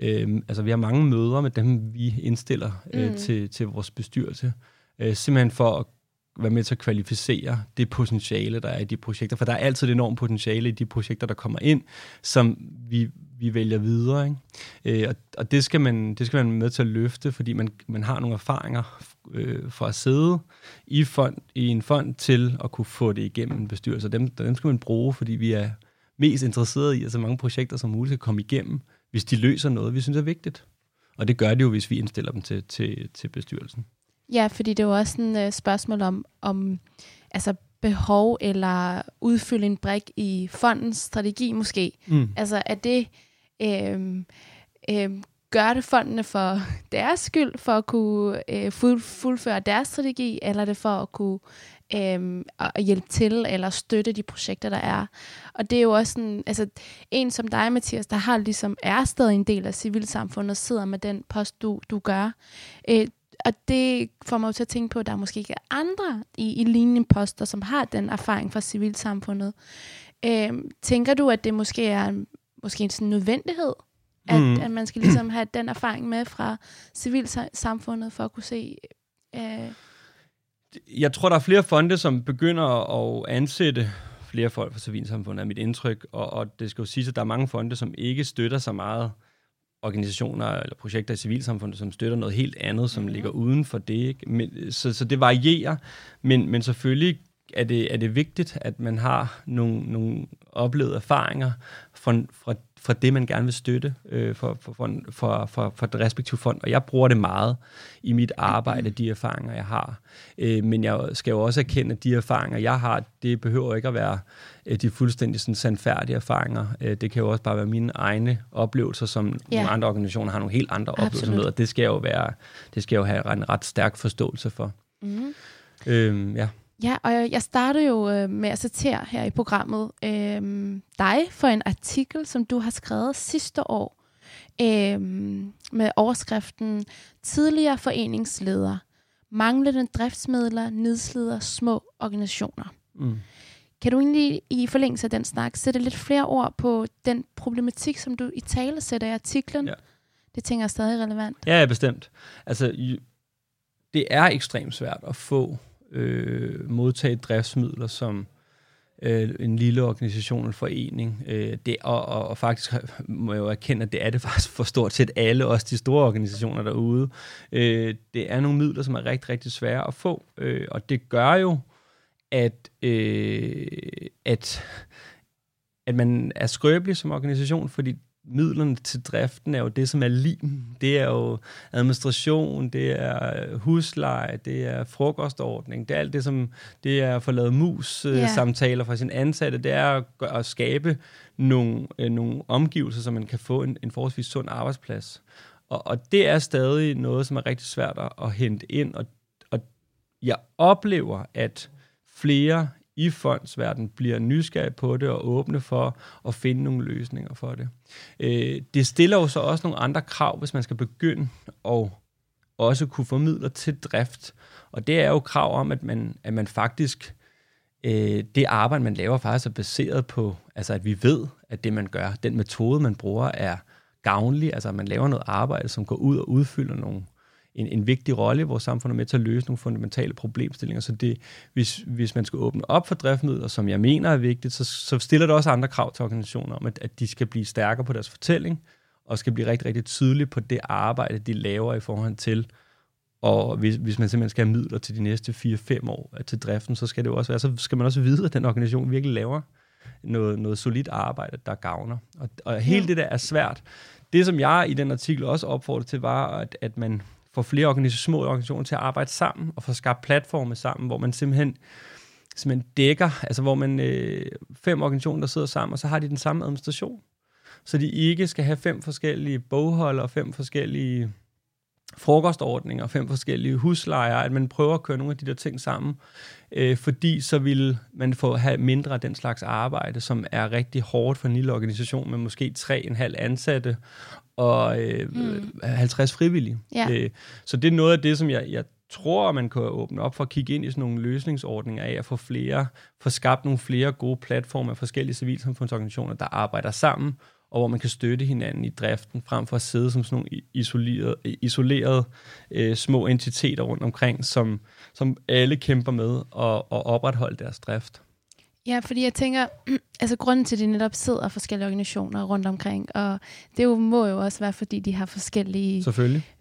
Øh, altså, vi har mange møder med dem, vi indstiller øh, Mm. til, til vores bestyrelse. Øh, simpelthen for at være med til at kvalificere det potentiale, der er i de projekter. For der er altid et enormt potentiale i de projekter, der kommer ind, som vi, vi vælger videre. Ikke? Øh, og og det, skal man, det skal man med til at løfte, fordi man, man har nogle erfaringer øh, fra at sidde i, fond, i en fond til at kunne få det igennem en bestyrelse. Dem, dem skal man bruge, fordi vi er mest interesseret i, at så mange projekter som muligt kan komme igennem, hvis de løser noget, vi synes er vigtigt. Og det gør det jo, hvis vi indstiller dem til, til, til bestyrelsen. Ja, fordi det er jo også et øh, spørgsmål om, om altså behov eller udfylde en brik i fondens strategi måske. Mm. Altså er det, øh, øh, gør det fondene for deres skyld, for at kunne øh, fuld, fuldføre deres strategi, eller er det for at kunne øh, at hjælpe til eller støtte de projekter, der er. Og det er jo også sådan, altså en som dig, Mathias, der har ligesom er stadig en del af civilsamfundet, sidder med den post, du, du gør. Øh, og det får mig jo til at tænke på, at der måske ikke er andre i, i lignende poster, som har den erfaring fra civilsamfundet. Øh, tænker du, at det måske er måske en sådan nødvendighed, at, mm. at man skal ligesom have den erfaring med fra civilsamfundet for at kunne se... Øh... Jeg tror, der er flere fonde, som begynder at ansætte flere folk fra civilsamfundet, er mit indtryk. Og, og det skal jo sige, at der er mange fonde, som ikke støtter så meget organisationer eller projekter i civilsamfundet, som støtter noget helt andet, som mm. ligger uden for det. Ikke? Men, så, så det varierer, men, men selvfølgelig er det, er det vigtigt, at man har nogle, nogle oplevede erfaringer fra, fra fra det, man gerne vil støtte øh, for, for, for, for, for, for det respektive fond. Og jeg bruger det meget i mit arbejde, de erfaringer, jeg har. Øh, men jeg skal jo også erkende, at de erfaringer, jeg har, det behøver ikke at være øh, de fuldstændig sådan, sandfærdige erfaringer. Øh, det kan jo også bare være mine egne oplevelser, som ja. nogle andre organisationer har nogle helt andre Absolut. oplevelser med, og det skal jeg jo, være, det skal jeg jo have en ret stærk forståelse for. Mm. Øh, ja. Ja, og jeg startede jo øh, med at citere her i programmet øh, dig for en artikel, som du har skrevet sidste år øh, med overskriften Tidligere foreningsleder. Manglende driftsmidler nedslider små organisationer. Mm. Kan du egentlig i forlængelse af den snak sætte lidt flere ord på den problematik, som du i tale sætter i artiklen? Ja. Det tænker jeg er stadig relevant. Ja, ja, bestemt. Altså, det er ekstremt svært at få øh, modtage driftsmidler som øh, en lille organisation eller forening. Øh, det, og, og, og faktisk må jeg jo erkende, at det er det faktisk for stort set alle, også de store organisationer derude. Øh, det er nogle midler, som er rigtig, rigtig svære at få, øh, og det gør jo, at, øh, at, at man er skrøbelig som organisation, fordi midlerne til driften er jo det, som er lim. Det er jo administration, det er husleje, det er frokostordning, det er alt det, som det er at få lavet mus-samtaler yeah. fra sin ansatte, det er at, at skabe nogle, øh, nogle omgivelser, så man kan få en, en forholdsvis sund arbejdsplads. Og, og det er stadig noget, som er rigtig svært at, at hente ind, og, og jeg oplever, at flere i fondsverdenen bliver nysgerrige på det og åbne for at finde nogle løsninger for det. Øh, det stiller jo så også nogle andre krav, hvis man skal begynde at også kunne formidle til drift. Og det er jo krav om, at man, at man faktisk, øh, det arbejde, man laver, faktisk er baseret på, altså at vi ved, at det, man gør, den metode, man bruger, er gavnlig. Altså at man laver noget arbejde, som går ud og udfylder nogle, en, en vigtig rolle i vores samfund og med til at løse nogle fundamentale problemstillinger. Så det, hvis, hvis man skal åbne op for driftmidler, som jeg mener er vigtigt, så, så stiller det også andre krav til organisationer om, at, at de skal blive stærkere på deres fortælling, og skal blive rigtig, rigtig tydelige på det arbejde, de laver i forhold til, og hvis, hvis man simpelthen skal have midler til de næste 4-5 år til driften, så skal det jo også være, så skal man også vide, at den organisation virkelig laver noget, noget solidt arbejde, der gavner. Og, og hele ja. det der er svært. Det, som jeg i den artikel også opfordrede til, var, at, at man får flere organisationer, små organisationer til at arbejde sammen og få skabt platforme sammen, hvor man simpelthen, simpelthen dækker, altså hvor man øh, fem organisationer, der sidder sammen, og så har de den samme administration. Så de ikke skal have fem forskellige bogholder og fem forskellige frokostordninger, fem forskellige huslejer, at man prøver at køre nogle af de der ting sammen, øh, fordi så vil man få have mindre af den slags arbejde, som er rigtig hårdt for en lille organisation med måske tre en halv ansatte og øh, mm. 50 frivillige. Ja. Øh, så det er noget af det, som jeg, jeg tror, man kan åbne op for at kigge ind i sådan nogle løsningsordninger af at få flere, få skabt nogle flere gode platforme af forskellige civilsamfundsorganisationer, der arbejder sammen og hvor man kan støtte hinanden i driften, frem for at sidde som sådan nogle isolerede, isolerede øh, små entiteter rundt omkring, som, som alle kæmper med at, at opretholde deres drift. Ja, fordi jeg tænker, altså grunden til, at de netop sidder forskellige organisationer rundt omkring, og det jo, må jo også være, fordi de har forskellige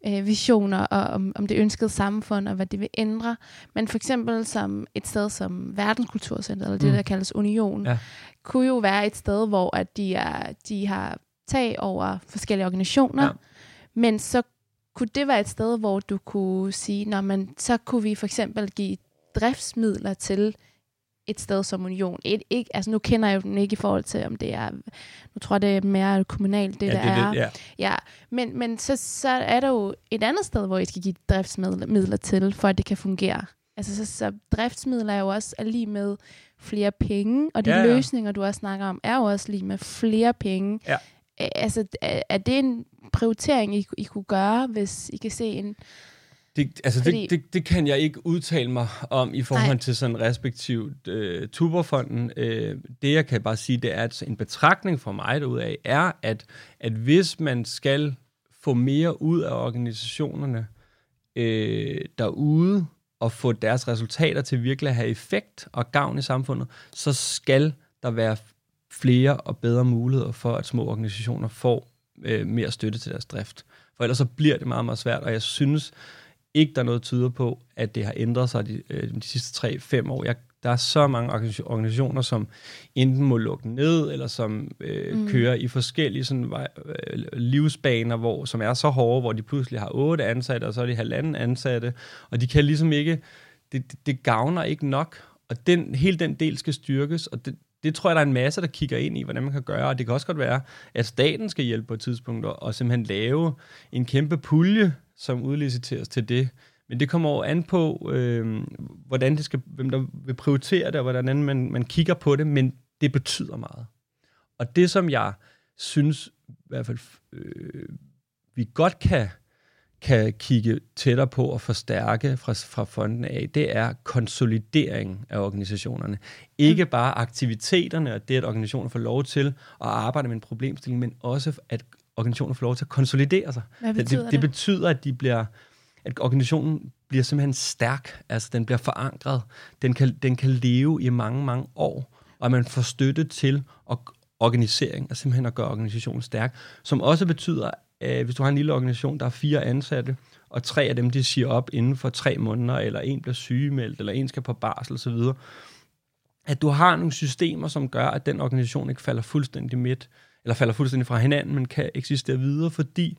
øh, visioner og om, om det ønskede samfund, og hvad det vil ændre. Men for eksempel som et sted som Verdenskulturcenter, eller det, mm. der kaldes Union, ja. kunne jo være et sted, hvor at de, er, de har tag over forskellige organisationer, ja. men så kunne det være et sted, hvor du kunne sige, når man, så kunne vi for eksempel give driftsmidler til et sted som Union. Et, ikke, altså nu kender jeg jo den ikke i forhold til, om det er, nu tror jeg, det er mere kommunalt, det ja, der det, er. Det, ja. ja. Men, men så, så er der jo et andet sted, hvor I skal give driftsmidler til, for at det kan fungere. Altså, så, så driftsmidler er jo også er lige med flere penge, og de ja, ja. løsninger, du også snakker om, er jo også lige med flere penge. Ja. Altså, er, er det en prioritering, I, I kunne gøre, hvis I kan se en det, altså Fordi... det, det, det kan jeg ikke udtale mig om i forhold Nej. til sådan respektivt øh, Tuberfonden. Øh, det jeg kan bare sige, det er, at en betragtning for mig af er, at, at hvis man skal få mere ud af organisationerne øh, derude, og få deres resultater til virkelig at have effekt og gavn i samfundet, så skal der være flere og bedre muligheder for, at små organisationer får øh, mere støtte til deres drift. For ellers så bliver det meget, meget svært, og jeg synes, ikke, der er noget, tyder på, at det har ændret sig de, øh, de sidste 3-5 år. Jeg, der er så mange organisationer, som enten må lukke ned, eller som øh, mm. kører i forskellige sådan, øh, livsbaner, hvor, som er så hårde, hvor de pludselig har otte ansatte, og så er de halvanden ansatte, og de kan ligesom ikke, det, det, det gavner ikke nok, og den, hele den del skal styrkes, og det, det tror jeg, der er en masse, der kigger ind i, hvordan man kan gøre, og det kan også godt være, at staten skal hjælpe på et tidspunkt, og, og simpelthen lave en kæmpe pulje, som udliciteres til det. Men det kommer over an på, øh, hvordan det skal, hvem der vil prioritere det, og hvordan man, man kigger på det, men det betyder meget. Og det, som jeg synes, i hvert fald, øh, vi godt kan, kan kigge tættere på og forstærke fra, fra fonden af, det er konsolidering af organisationerne. Ikke bare aktiviteterne og det, at organisationer får lov til at arbejde med en problemstilling, men også at organisationer får lov til at konsolidere sig. Hvad betyder det, det, det? betyder, at de bliver at organisationen bliver simpelthen stærk, altså den bliver forankret, den kan, den kan leve i mange, mange år, og man får støtte til at organisering, og simpelthen at gøre organisationen stærk, som også betyder, at hvis du har en lille organisation, der er fire ansatte, og tre af dem, de siger op inden for tre måneder, eller en bliver sygemeldt, eller en skal på barsel osv., at du har nogle systemer, som gør, at den organisation ikke falder fuldstændig midt, eller falder fuldstændig fra hinanden, men kan eksistere videre, fordi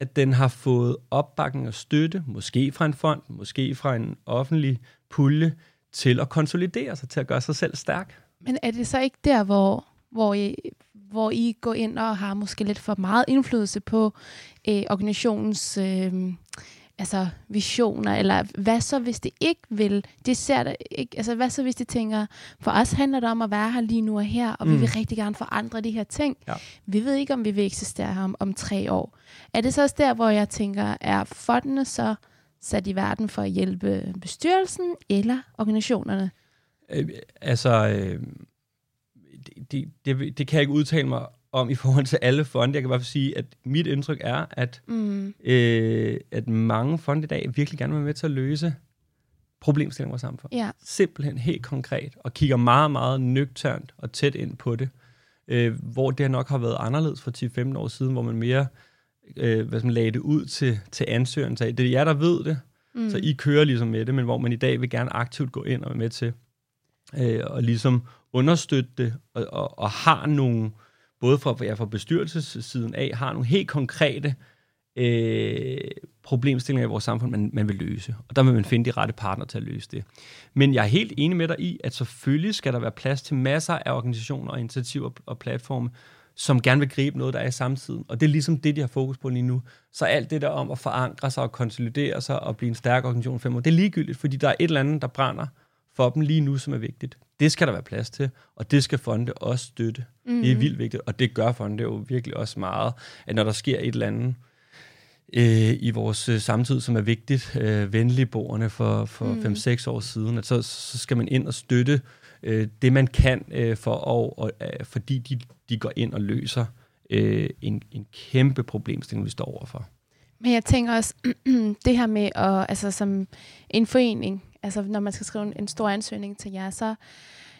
at den har fået opbakning og støtte, måske fra en fond, måske fra en offentlig pulje, til at konsolidere sig, til at gøre sig selv stærk. Men er det så ikke der, hvor, hvor, I, hvor I går ind og har måske lidt for meget indflydelse på øh, organisationens øh, altså visioner, eller hvad så, hvis det ikke vil, det ser det ikke, altså hvad så, hvis de tænker, for os handler det om at være her lige nu og her, og mm. vi vil rigtig gerne forandre de her ting. Ja. Vi ved ikke, om vi vil eksistere her om, om tre år. Er det så også der, hvor jeg tænker, er fondene så sat i verden for at hjælpe bestyrelsen eller organisationerne? Øh, altså, øh, det, det, det kan jeg ikke udtale mig om i forhold til alle fonde. Jeg kan bare sige, at mit indtryk er, at, mm. øh, at mange fonde i dag virkelig gerne vil være med til at løse problemstillinger i vores samfund. Ja. Simpelthen helt konkret, og kigger meget, meget nøgternt og tæt ind på det. Øh, hvor det nok har været anderledes for 10-15 år siden, hvor man mere øh, hvad man lagde det ud til, til ansøgeren. Så det er jer, der ved det, mm. så I kører ligesom med det, men hvor man i dag vil gerne aktivt gå ind og være med til øh, og ligesom understøtte det, og, og, og har nogle både fra, ja, fra bestyrelsessiden af, har nogle helt konkrete øh, problemstillinger i vores samfund, man, man vil løse. Og der vil man finde de rette partner til at løse det. Men jeg er helt enig med dig i, at selvfølgelig skal der være plads til masser af organisationer og initiativer og platforme, som gerne vil gribe noget, der er i samtiden. Og det er ligesom det, de har fokus på lige nu. Så alt det der om at forankre sig og konsolidere sig og blive en stærk organisation fem år, det er ligegyldigt, fordi der er et eller andet, der brænder for dem lige nu, som er vigtigt. Det skal der være plads til, og det skal fonde også støtte. Mm. Det er mhm. vildt vigtigt, og det gør fonde jo virkelig også meget, at når der sker et eller andet øh, i vores øh, samtid, som er vigtigt, øh, venligboerne for, for mm. 5-6 år siden, at så, så skal man ind og støtte øh, det, man kan, øh, for, og, og, øh, fordi de, de går ind og løser øh, en, en kæmpe problemstilling, vi står overfor. Men jeg tænker også, det her med, at, altså som en forening, altså når man skal skrive en, en stor ansøgning til jer, så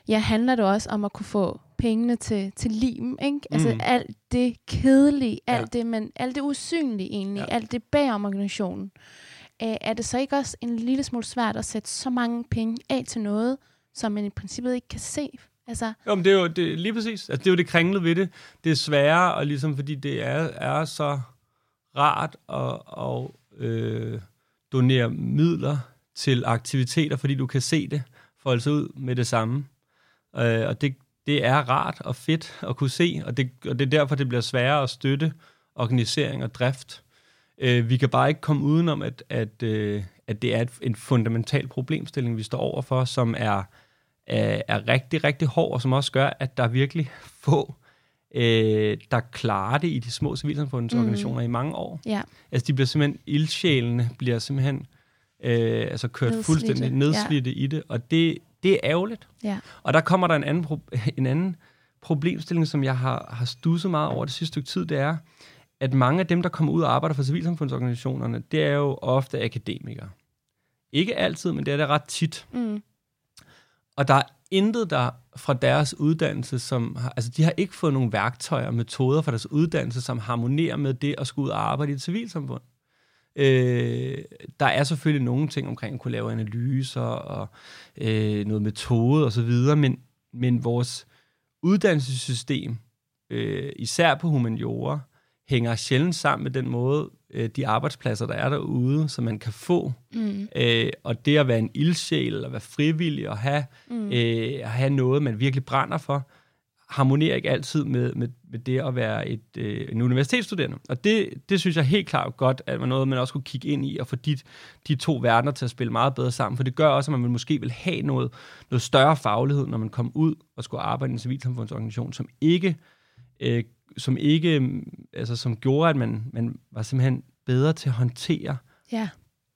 ja, handler det også om at kunne få pengene til, til limen, ikke? Altså Mm. alt det kedelige, Ja. alt det, men alt det usynlige egentlig, Ja. alt det bag om organisationen. Øh, er det så ikke også en lille smule svært at sætte så mange penge af til noget, som man i princippet ikke kan se? Altså, Jo, men det er jo det, lige præcis. Altså, det er jo det kringlede ved det. Det er sværere, og ligesom, fordi det er, er så rart at, at øh, donere midler til aktiviteter, fordi du kan se det folde sig ud med det samme. Øh, og det, det er rart og fedt at kunne se, og det, og det er derfor, det bliver sværere at støtte organisering og drift. Øh, vi kan bare ikke komme udenom, at, at, øh, at det er et, en fundamental problemstilling, vi står overfor, som er, er, er rigtig, rigtig hård, og som også gør, at der er virkelig få, øh, der klarer det i de små civilsamfundsorganisationer mm. i mange år. ja. Altså, de bliver simpelthen, ildsjælene bliver simpelthen øh, altså kørt Nedslidte, fuldstændig nedslidte ja. i det, og det, det er ærgerligt. Ja. Og der kommer der en anden, pro- en anden problemstilling, som jeg har, har stusset meget over det sidste stykke tid, det er, at mange af dem, der kommer ud og arbejder for civilsamfundsorganisationerne, det er jo ofte akademikere. Ikke altid, men det er det ret tit. Mm. Og der er intet der fra deres uddannelse, som har, altså de har ikke fået nogle værktøjer og metoder fra deres uddannelse, som harmonerer med det at skulle ud og arbejde i et civilsamfund. Øh, der er selvfølgelig nogle ting omkring at kunne lave analyser og øh, noget metode og så videre, men, men vores uddannelsessystem, øh, især på humaniora, hænger sjældent sammen med den måde, øh, de arbejdspladser, der er derude, som man kan få. Mm. Øh, og det at være en ildsjæl, eller være frivillig, og have, Mm. øh, at have noget, man virkelig brænder for, harmonerer ikke altid med, med, med det at være et, øh, en universitetsstuderende. Og det, det synes jeg helt klart godt, at man noget, man også kunne kigge ind i, og få de, de to verdener til at spille meget bedre sammen. For det gør også, at man måske vil have noget, noget større faglighed, når man kommer ud og skulle arbejde i en civilsamfundsorganisation, som ikke, øh, som ikke, altså som gjorde, at man, man var simpelthen bedre til at håndtere Ja.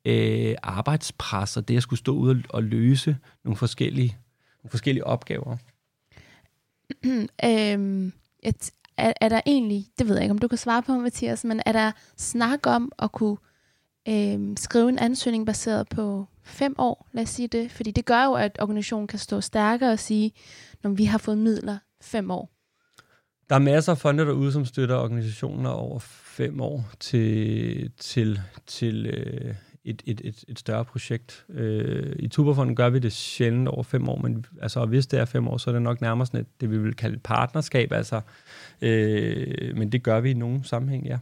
øh, arbejdspres og det at skulle stå ud og, og løse nogle forskellige, nogle forskellige opgaver. øhm, et, er, er der egentlig, det ved jeg ikke, om du kan svare på, Mathias, men er der snak om at kunne øhm, skrive en ansøgning baseret på fem år, lad os sige det, fordi det gør jo, at organisationen kan stå stærkere og sige, når vi har fået midler fem år. Der er masser af fonde derude, som støtter organisationer over fem år til, til, til øh, et, et, et, et større projekt. Øh, I Tuberfonden gør vi det sjældent over fem år, men altså, og hvis det er fem år, så er det nok nærmere sådan et, det, vi vil kalde et partnerskab. Altså, øh, men det gør vi i nogen sammenhæng, ja.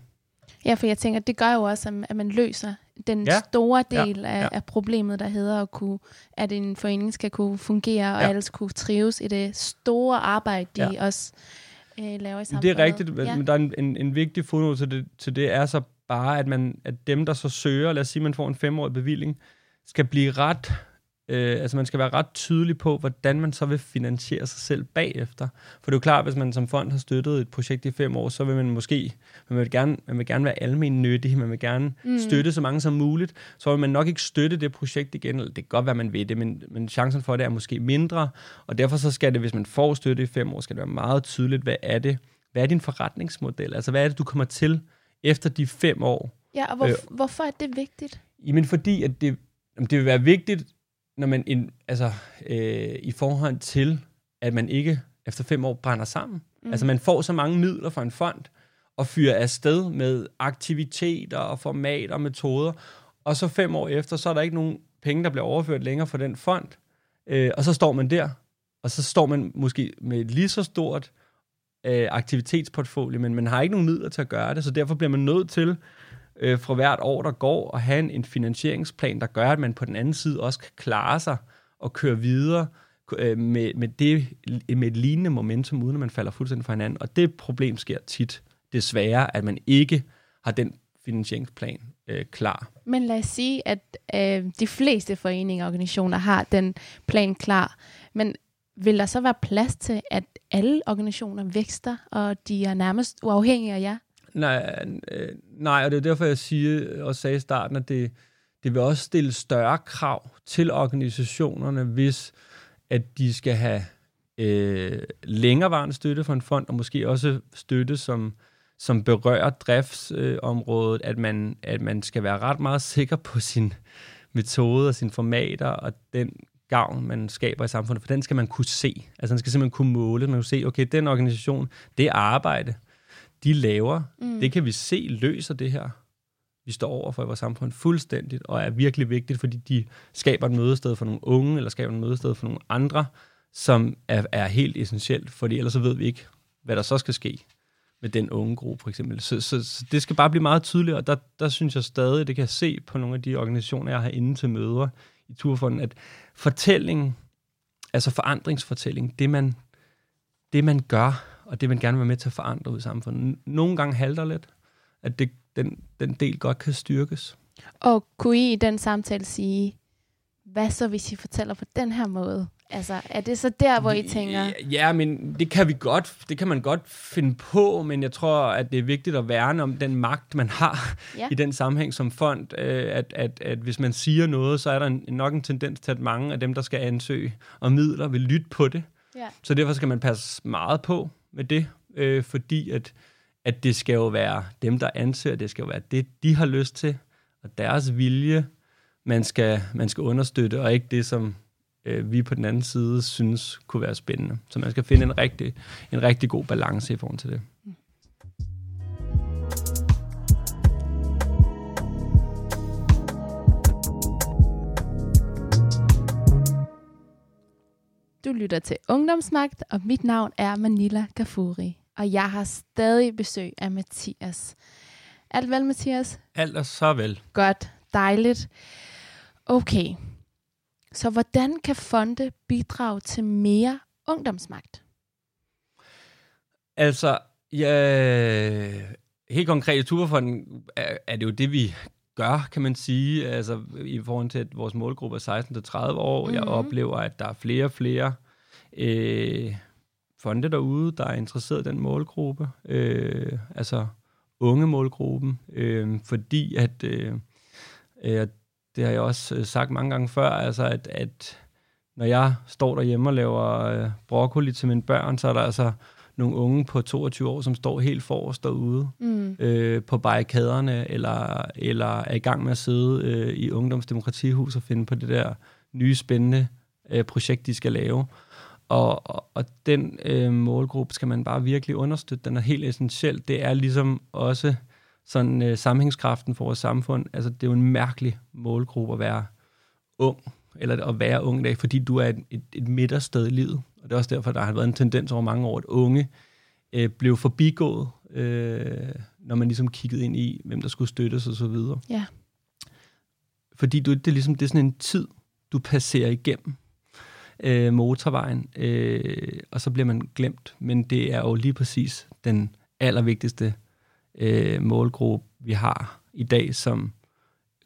Ja, for jeg tænker, det gør jo også, at- man løser den Ja. store Ja. del af, Ja. af problemet, der hedder at, kunne, at en forening skal kunne fungere, og Ja. alle skal kunne trives i det store arbejde, de Ja. også øh, laver i samfundet. Det er rigtigt, men Ja. men der er en, en, en vigtig fodnote til det, til det er så bare, at, man, at dem, der så søger, lad os sige, man får en femårig bevilling, skal blive ret, øh, altså man skal være ret tydelig på, hvordan man så vil finansiere sig selv bagefter. For det er jo klart, hvis man som fond har støttet et projekt i fem år, så vil man måske, man vil gerne, man vil gerne være almen nyttig, man vil gerne Mm. støtte så mange som muligt, så vil man nok ikke støtte det projekt igen, eller det kan godt være, man ved det, men, men chancen for det er måske mindre, og derfor så skal det, hvis man får støtte i fem år, skal det være meget tydeligt, hvad er det, hvad er din forretningsmodel, altså hvad er det, du kommer til efter de fem år, Ja, og hvor, Øh. hvorfor er det vigtigt? Jamen fordi, at det, det vil være vigtigt, når man in, altså, øh, i forhold til, at man ikke efter fem år brænder sammen. Mm. Altså man får så mange midler fra en fond, og fyrer afsted med aktiviteter og formater og metoder, og så fem år efter, så er der ikke nogen penge, der bliver overført længere fra den fond, øh, og så står man der, og så står man måske med et lige så stort øh, Øh, aktivitetsportfolio, men man har ikke nogen midler til at gøre det, så derfor bliver man nødt til øh, fra hvert år, der går, at have en, en finansieringsplan, der gør, at man på den anden side også kan klare sig og køre videre øh, med, med, det, med et lignende momentum, uden at man falder fuldstændig fra hinanden. Og det problem sker tit, desværre, at man ikke har den finansieringsplan øh, klar. Men lad os sige, at øh, de fleste foreninger og organisationer har den plan klar. Men vil der så være plads til, at alle organisationer vækster, og de er nærmest uafhængige af jer? Nej, øh, nej, og det er derfor, jeg siger, og sagde i starten, at det, det vil også stille større krav til organisationerne, hvis at de skal have øh, længerevarende støtte fra en fond, og måske også støtte, som, som berører driftsområdet, at, man, at man skal være ret meget sikker på sin metode og sine formater og den gavn, man skaber i samfundet, for den skal man kunne se. Altså den skal simpelthen kunne måle. Man kan se, okay, den organisation, det arbejde, de laver, mm. det kan vi se løser det her vi står over for i vores samfund fuldstændigt, og er virkelig vigtigt, fordi de skaber et mødested for nogle unge, eller skaber et mødested for nogle andre, som er, er helt essentielt, fordi ellers så ved vi ikke, hvad der så skal ske med den unge gruppe, for eksempel. Så, så, så det skal bare blive meget tydeligt, og der, der synes jeg stadig, det kan jeg se på nogle af de organisationer, jeg har inde til møder i Turfonden, at fortælling, altså forandringsfortælling, det man, det man gør, og det man gerne vil være med til at forandre ud i samfundet, nogle gange halter lidt, at det, den, den del godt kan styrkes. Og kunne I i den samtale sige, hvad så hvis I fortæller på den her måde? Altså, er det så der, hvor I tænker... Ja, men det kan vi godt, det kan man godt finde på, men jeg tror, at det er vigtigt at værne om den magt, man har ja. i den sammenhæng som fond. Øh, at, at, at hvis man siger noget, så er der en, nok en tendens til, at mange af dem, der skal ansøge og midler, vil lytte på det. Ja. Så derfor skal man passe meget på med det, øh, fordi at at det skal jo være dem, der ansøger, det skal jo være det, de har lyst til, og deres vilje, man skal, man skal understøtte, og ikke det, som øh, vi på den anden side synes kunne være spændende. Så man skal finde en rigtig, en rigtig god balance i forhold til det. Du lytter til Ungdomsmagt, og mit navn er Manila Gafuri og jeg har stadig besøg af Mathias. Alt vel, Mathias? Alt er så vel. Godt, dejligt. Okay, så hvordan kan fonde bidrage til mere ungdomsmagt? Altså, ja, helt konkret i Turfonden er, er det jo det, vi gør, kan man sige, altså i forhold til, at vores målgruppe er 16-30 år. Mm-hmm. Jeg mhm. oplever, at der er flere og flere øh, fonde derude, der er interesseret i den målgruppe, øh, altså unge målgruppen, øh, fordi at, øh, øh, det har jeg også øh, sagt mange gange før, altså at, at når jeg står derhjemme og laver øh, broccoli til mine børn, så er der altså nogle unge på 22 år, som står helt forrest derude mm. øh, på barrikaderne, eller, eller er i gang med at sidde øh, i Ungdomsdemokratihus og finde på det der nye spændende øh, projekt, de skal lave. Og, og, og den øh, målgruppe skal man bare virkelig understøtte. Den er helt essentiel. Det er ligesom også sådan øh, sammenhængskraften for vores samfund. Altså, det er jo en mærkelig målgruppe at være ung, eller at være ung i dag, fordi du er et, et, et midtersted i livet. Og det er også derfor, der har været en tendens over mange år, at unge øh, blev forbigået, øh, når man ligesom kiggede ind i, hvem der skulle støttes og så videre. Ja. Fordi du, det er ligesom det er sådan en tid, du passerer igennem øh, motorvejen, øh, og så bliver man glemt. Men det er jo lige præcis den allervigtigste øh, målgruppe, vi har i dag, som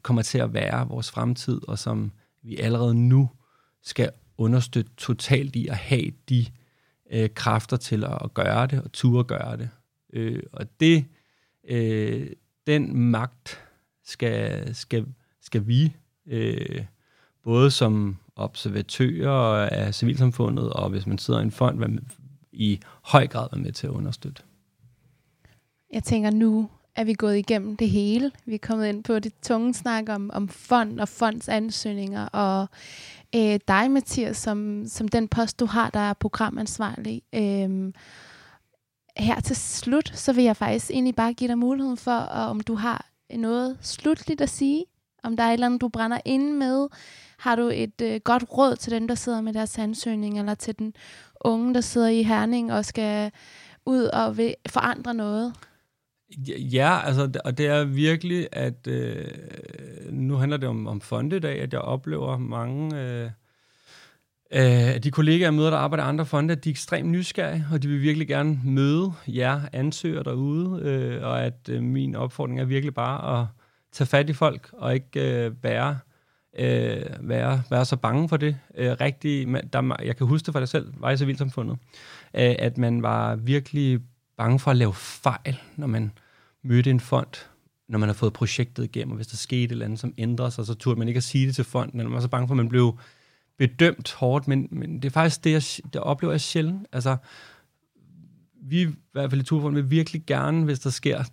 kommer til at være vores fremtid, og som vi allerede nu skal understøtte totalt i at have de øh, kræfter til at gøre det, og turde gøre det. Øh, og det, øh, den magt skal, skal, skal vi, øh, både som observatører af civilsamfundet, og hvis man sidder i en fond, hvad i høj grad være med til at understøtte. Jeg tænker, nu er vi gået igennem det hele. Vi er kommet ind på det tunge snak om, om fond og fondsansøgninger, og øh, dig, Mathias, som, som den post, du har, der er programansvarlig. Øh, her til slut, så vil jeg faktisk egentlig bare give dig muligheden for, om du har noget slutligt at sige, om der er et eller andet, du brænder ind med, har du et øh, godt råd til dem, der sidder med deres ansøgning, eller til den unge, der sidder i Herning og skal ud og vil forandre noget? Ja, altså, og det er virkelig, at øh, nu handler det om, om fonde i dag, at jeg oplever mange øh, øh, de kollegaer, jeg møder, der arbejder i andre fonde, at de er ekstremt nysgerrige, og de vil virkelig gerne møde jer ansøgere derude, øh, og at øh, min opfordring er virkelig bare at tage fat i folk, og ikke øh, være øh, være, være så bange for det. Øh, rigtig, der, jeg kan huske det for dig selv, var i civilsamfundet, øh, at man var virkelig bange for at lave fejl, når man mødte en fond, når man har fået projektet igennem, og hvis der skete et eller andet, som ændrer sig, så turde man ikke at sige det til fonden, eller man var så bange for, at man blev bedømt hårdt, men, men det er faktisk det, jeg, det oplever jeg sjældent. Altså, vi i hvert fald i Turfonden vil virkelig gerne, hvis der sker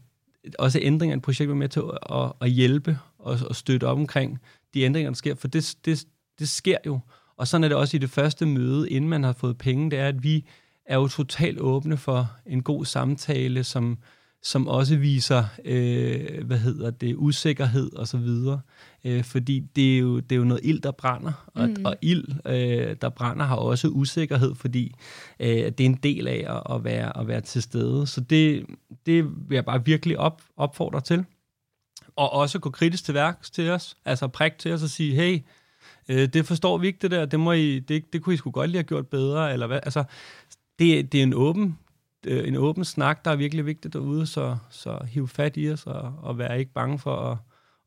også ændringer i et projekt, være med til at, at, at hjælpe og, at støtte op omkring de ændringer, der sker, for det, det, det sker jo. Og sådan er det også i det første møde, inden man har fået penge, det er, at vi er jo totalt åbne for en god samtale, som, som også viser, øh, hvad hedder det, usikkerhed og så videre. Øh, fordi det er, jo, det er jo noget ild, der brænder, og, mm. og ild, øh, der brænder, har også usikkerhed, fordi øh, det er en del af at, at, være, at være til stede. Så det, det vil jeg bare virkelig op, opfordre til. Og også gå kritisk til værks til os, altså prik til os og sige, hey, øh, det forstår vi ikke det der, det, må I, det, det kunne I sgu godt lige have gjort bedre, eller hvad, altså, det, det er en åben øh, en åben snak, der er virkelig vigtigt derude, så, så hiv fat i os og, og vær ikke bange for at,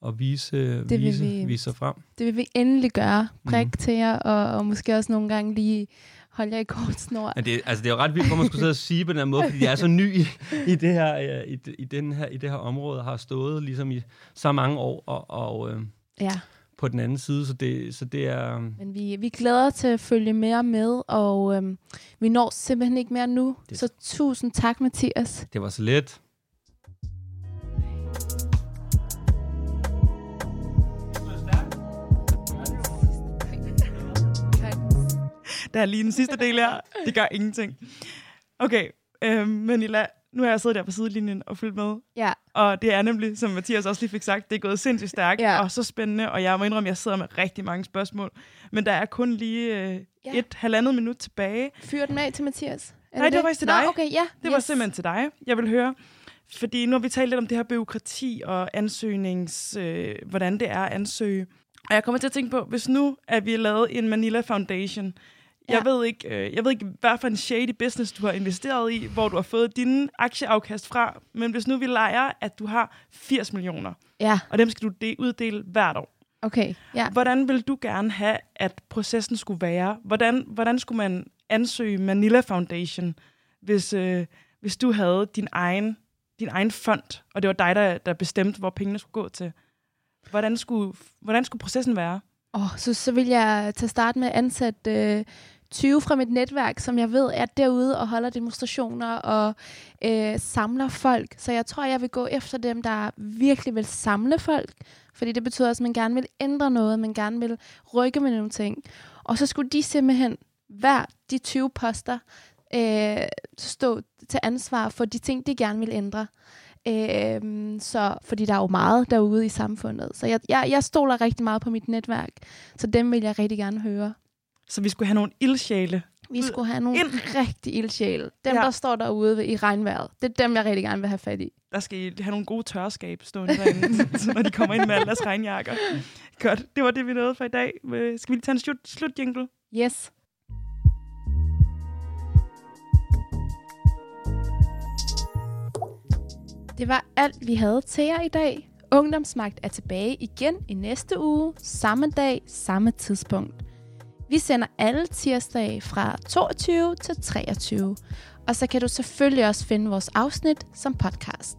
at vise, det vise, vi, vise sig frem. Det vil vi endelig gøre. Prik mm. til jer, og, og måske også nogle gange lige holde jer i kort snor. Ja, det, altså, det er jo ret vildt, hvor man skulle sidde og sige på den her måde, fordi jeg er så ny i, i, det her, i, i, den her, i det her område, har stået ligesom i så mange år, og, og øh, ja på den anden side, så det, så det er... Øhm, Men vi, vi glæder til at følge mere med, og øhm, vi når simpelthen ikke mere nu. Det. Så tusind tak, Mathias. Det var så let. Der er lige den sidste del her. Det gør ingenting. Okay, øh, Manila, nu har jeg siddet der på sidelinjen og fulgt med. Ja. Og det er nemlig, som Mathias også lige fik sagt, det er gået sindssygt stærkt ja. og så spændende, og jeg må indrømme, at jeg sidder med rigtig mange spørgsmål. Men der er kun lige øh, ja. et halvandet minut tilbage. Fyr den af til Mathias. Er Nej, det, det var faktisk til dig. Nå, okay, ja. Det yes. var simpelthen til dig, jeg vil høre. Fordi nu har vi talt lidt om det her byråkrati og ansøgnings, øh, hvordan det er at ansøge. Og jeg kommer til at tænke på, hvis nu at vi lavet en Manila Foundation, Ja. Jeg, ved ikke, øh, jeg ved ikke, hvad for en shady business du har investeret i, hvor du har fået dine aktieafkast fra, men hvis nu vi leger, at du har 80 millioner, ja. og dem skal du de- uddele hvert år. Okay, ja. Hvordan vil du gerne have, at processen skulle være? Hvordan, hvordan skulle man ansøge Manila Foundation, hvis, øh, hvis du havde din egen, din egen fond, og det var dig, der, der bestemte, hvor pengene skulle gå til? Hvordan skulle, hvordan skulle processen være? Oh, så, så vil jeg til start med at ansætte øh, 20 fra mit netværk, som jeg ved er derude og holder demonstrationer og øh, samler folk. Så jeg tror, jeg vil gå efter dem, der virkelig vil samle folk. Fordi det betyder også, at man gerne vil ændre noget, man gerne vil rykke med nogle ting. Og så skulle de simpelthen, hver de 20 poster, øh, stå til ansvar for de ting, de gerne vil ændre. Øh, så, fordi der er jo meget derude i samfundet. Så jeg, jeg, jeg stoler rigtig meget på mit netværk. Så dem vil jeg rigtig gerne høre. Så vi skulle have nogle ildsjæle. Vi skulle have nogle ind. rigtig ildsjæle. Dem, ja. der står derude i regnvejret. Det er dem, jeg rigtig gerne vil have fat i. Der skal I have nogle gode tørskab stående derinde, når de kommer ind med alle deres regnjakker. Godt, det var det, vi nåede for i dag. Skal vi lige tage en slut, slut jingle? Yes. Det var alt, vi havde til jer i dag. Ungdomsmagt er tilbage igen i næste uge, samme dag, samme tidspunkt. Vi sender alle tirsdage fra 22 til 23, og så kan du selvfølgelig også finde vores afsnit som podcast.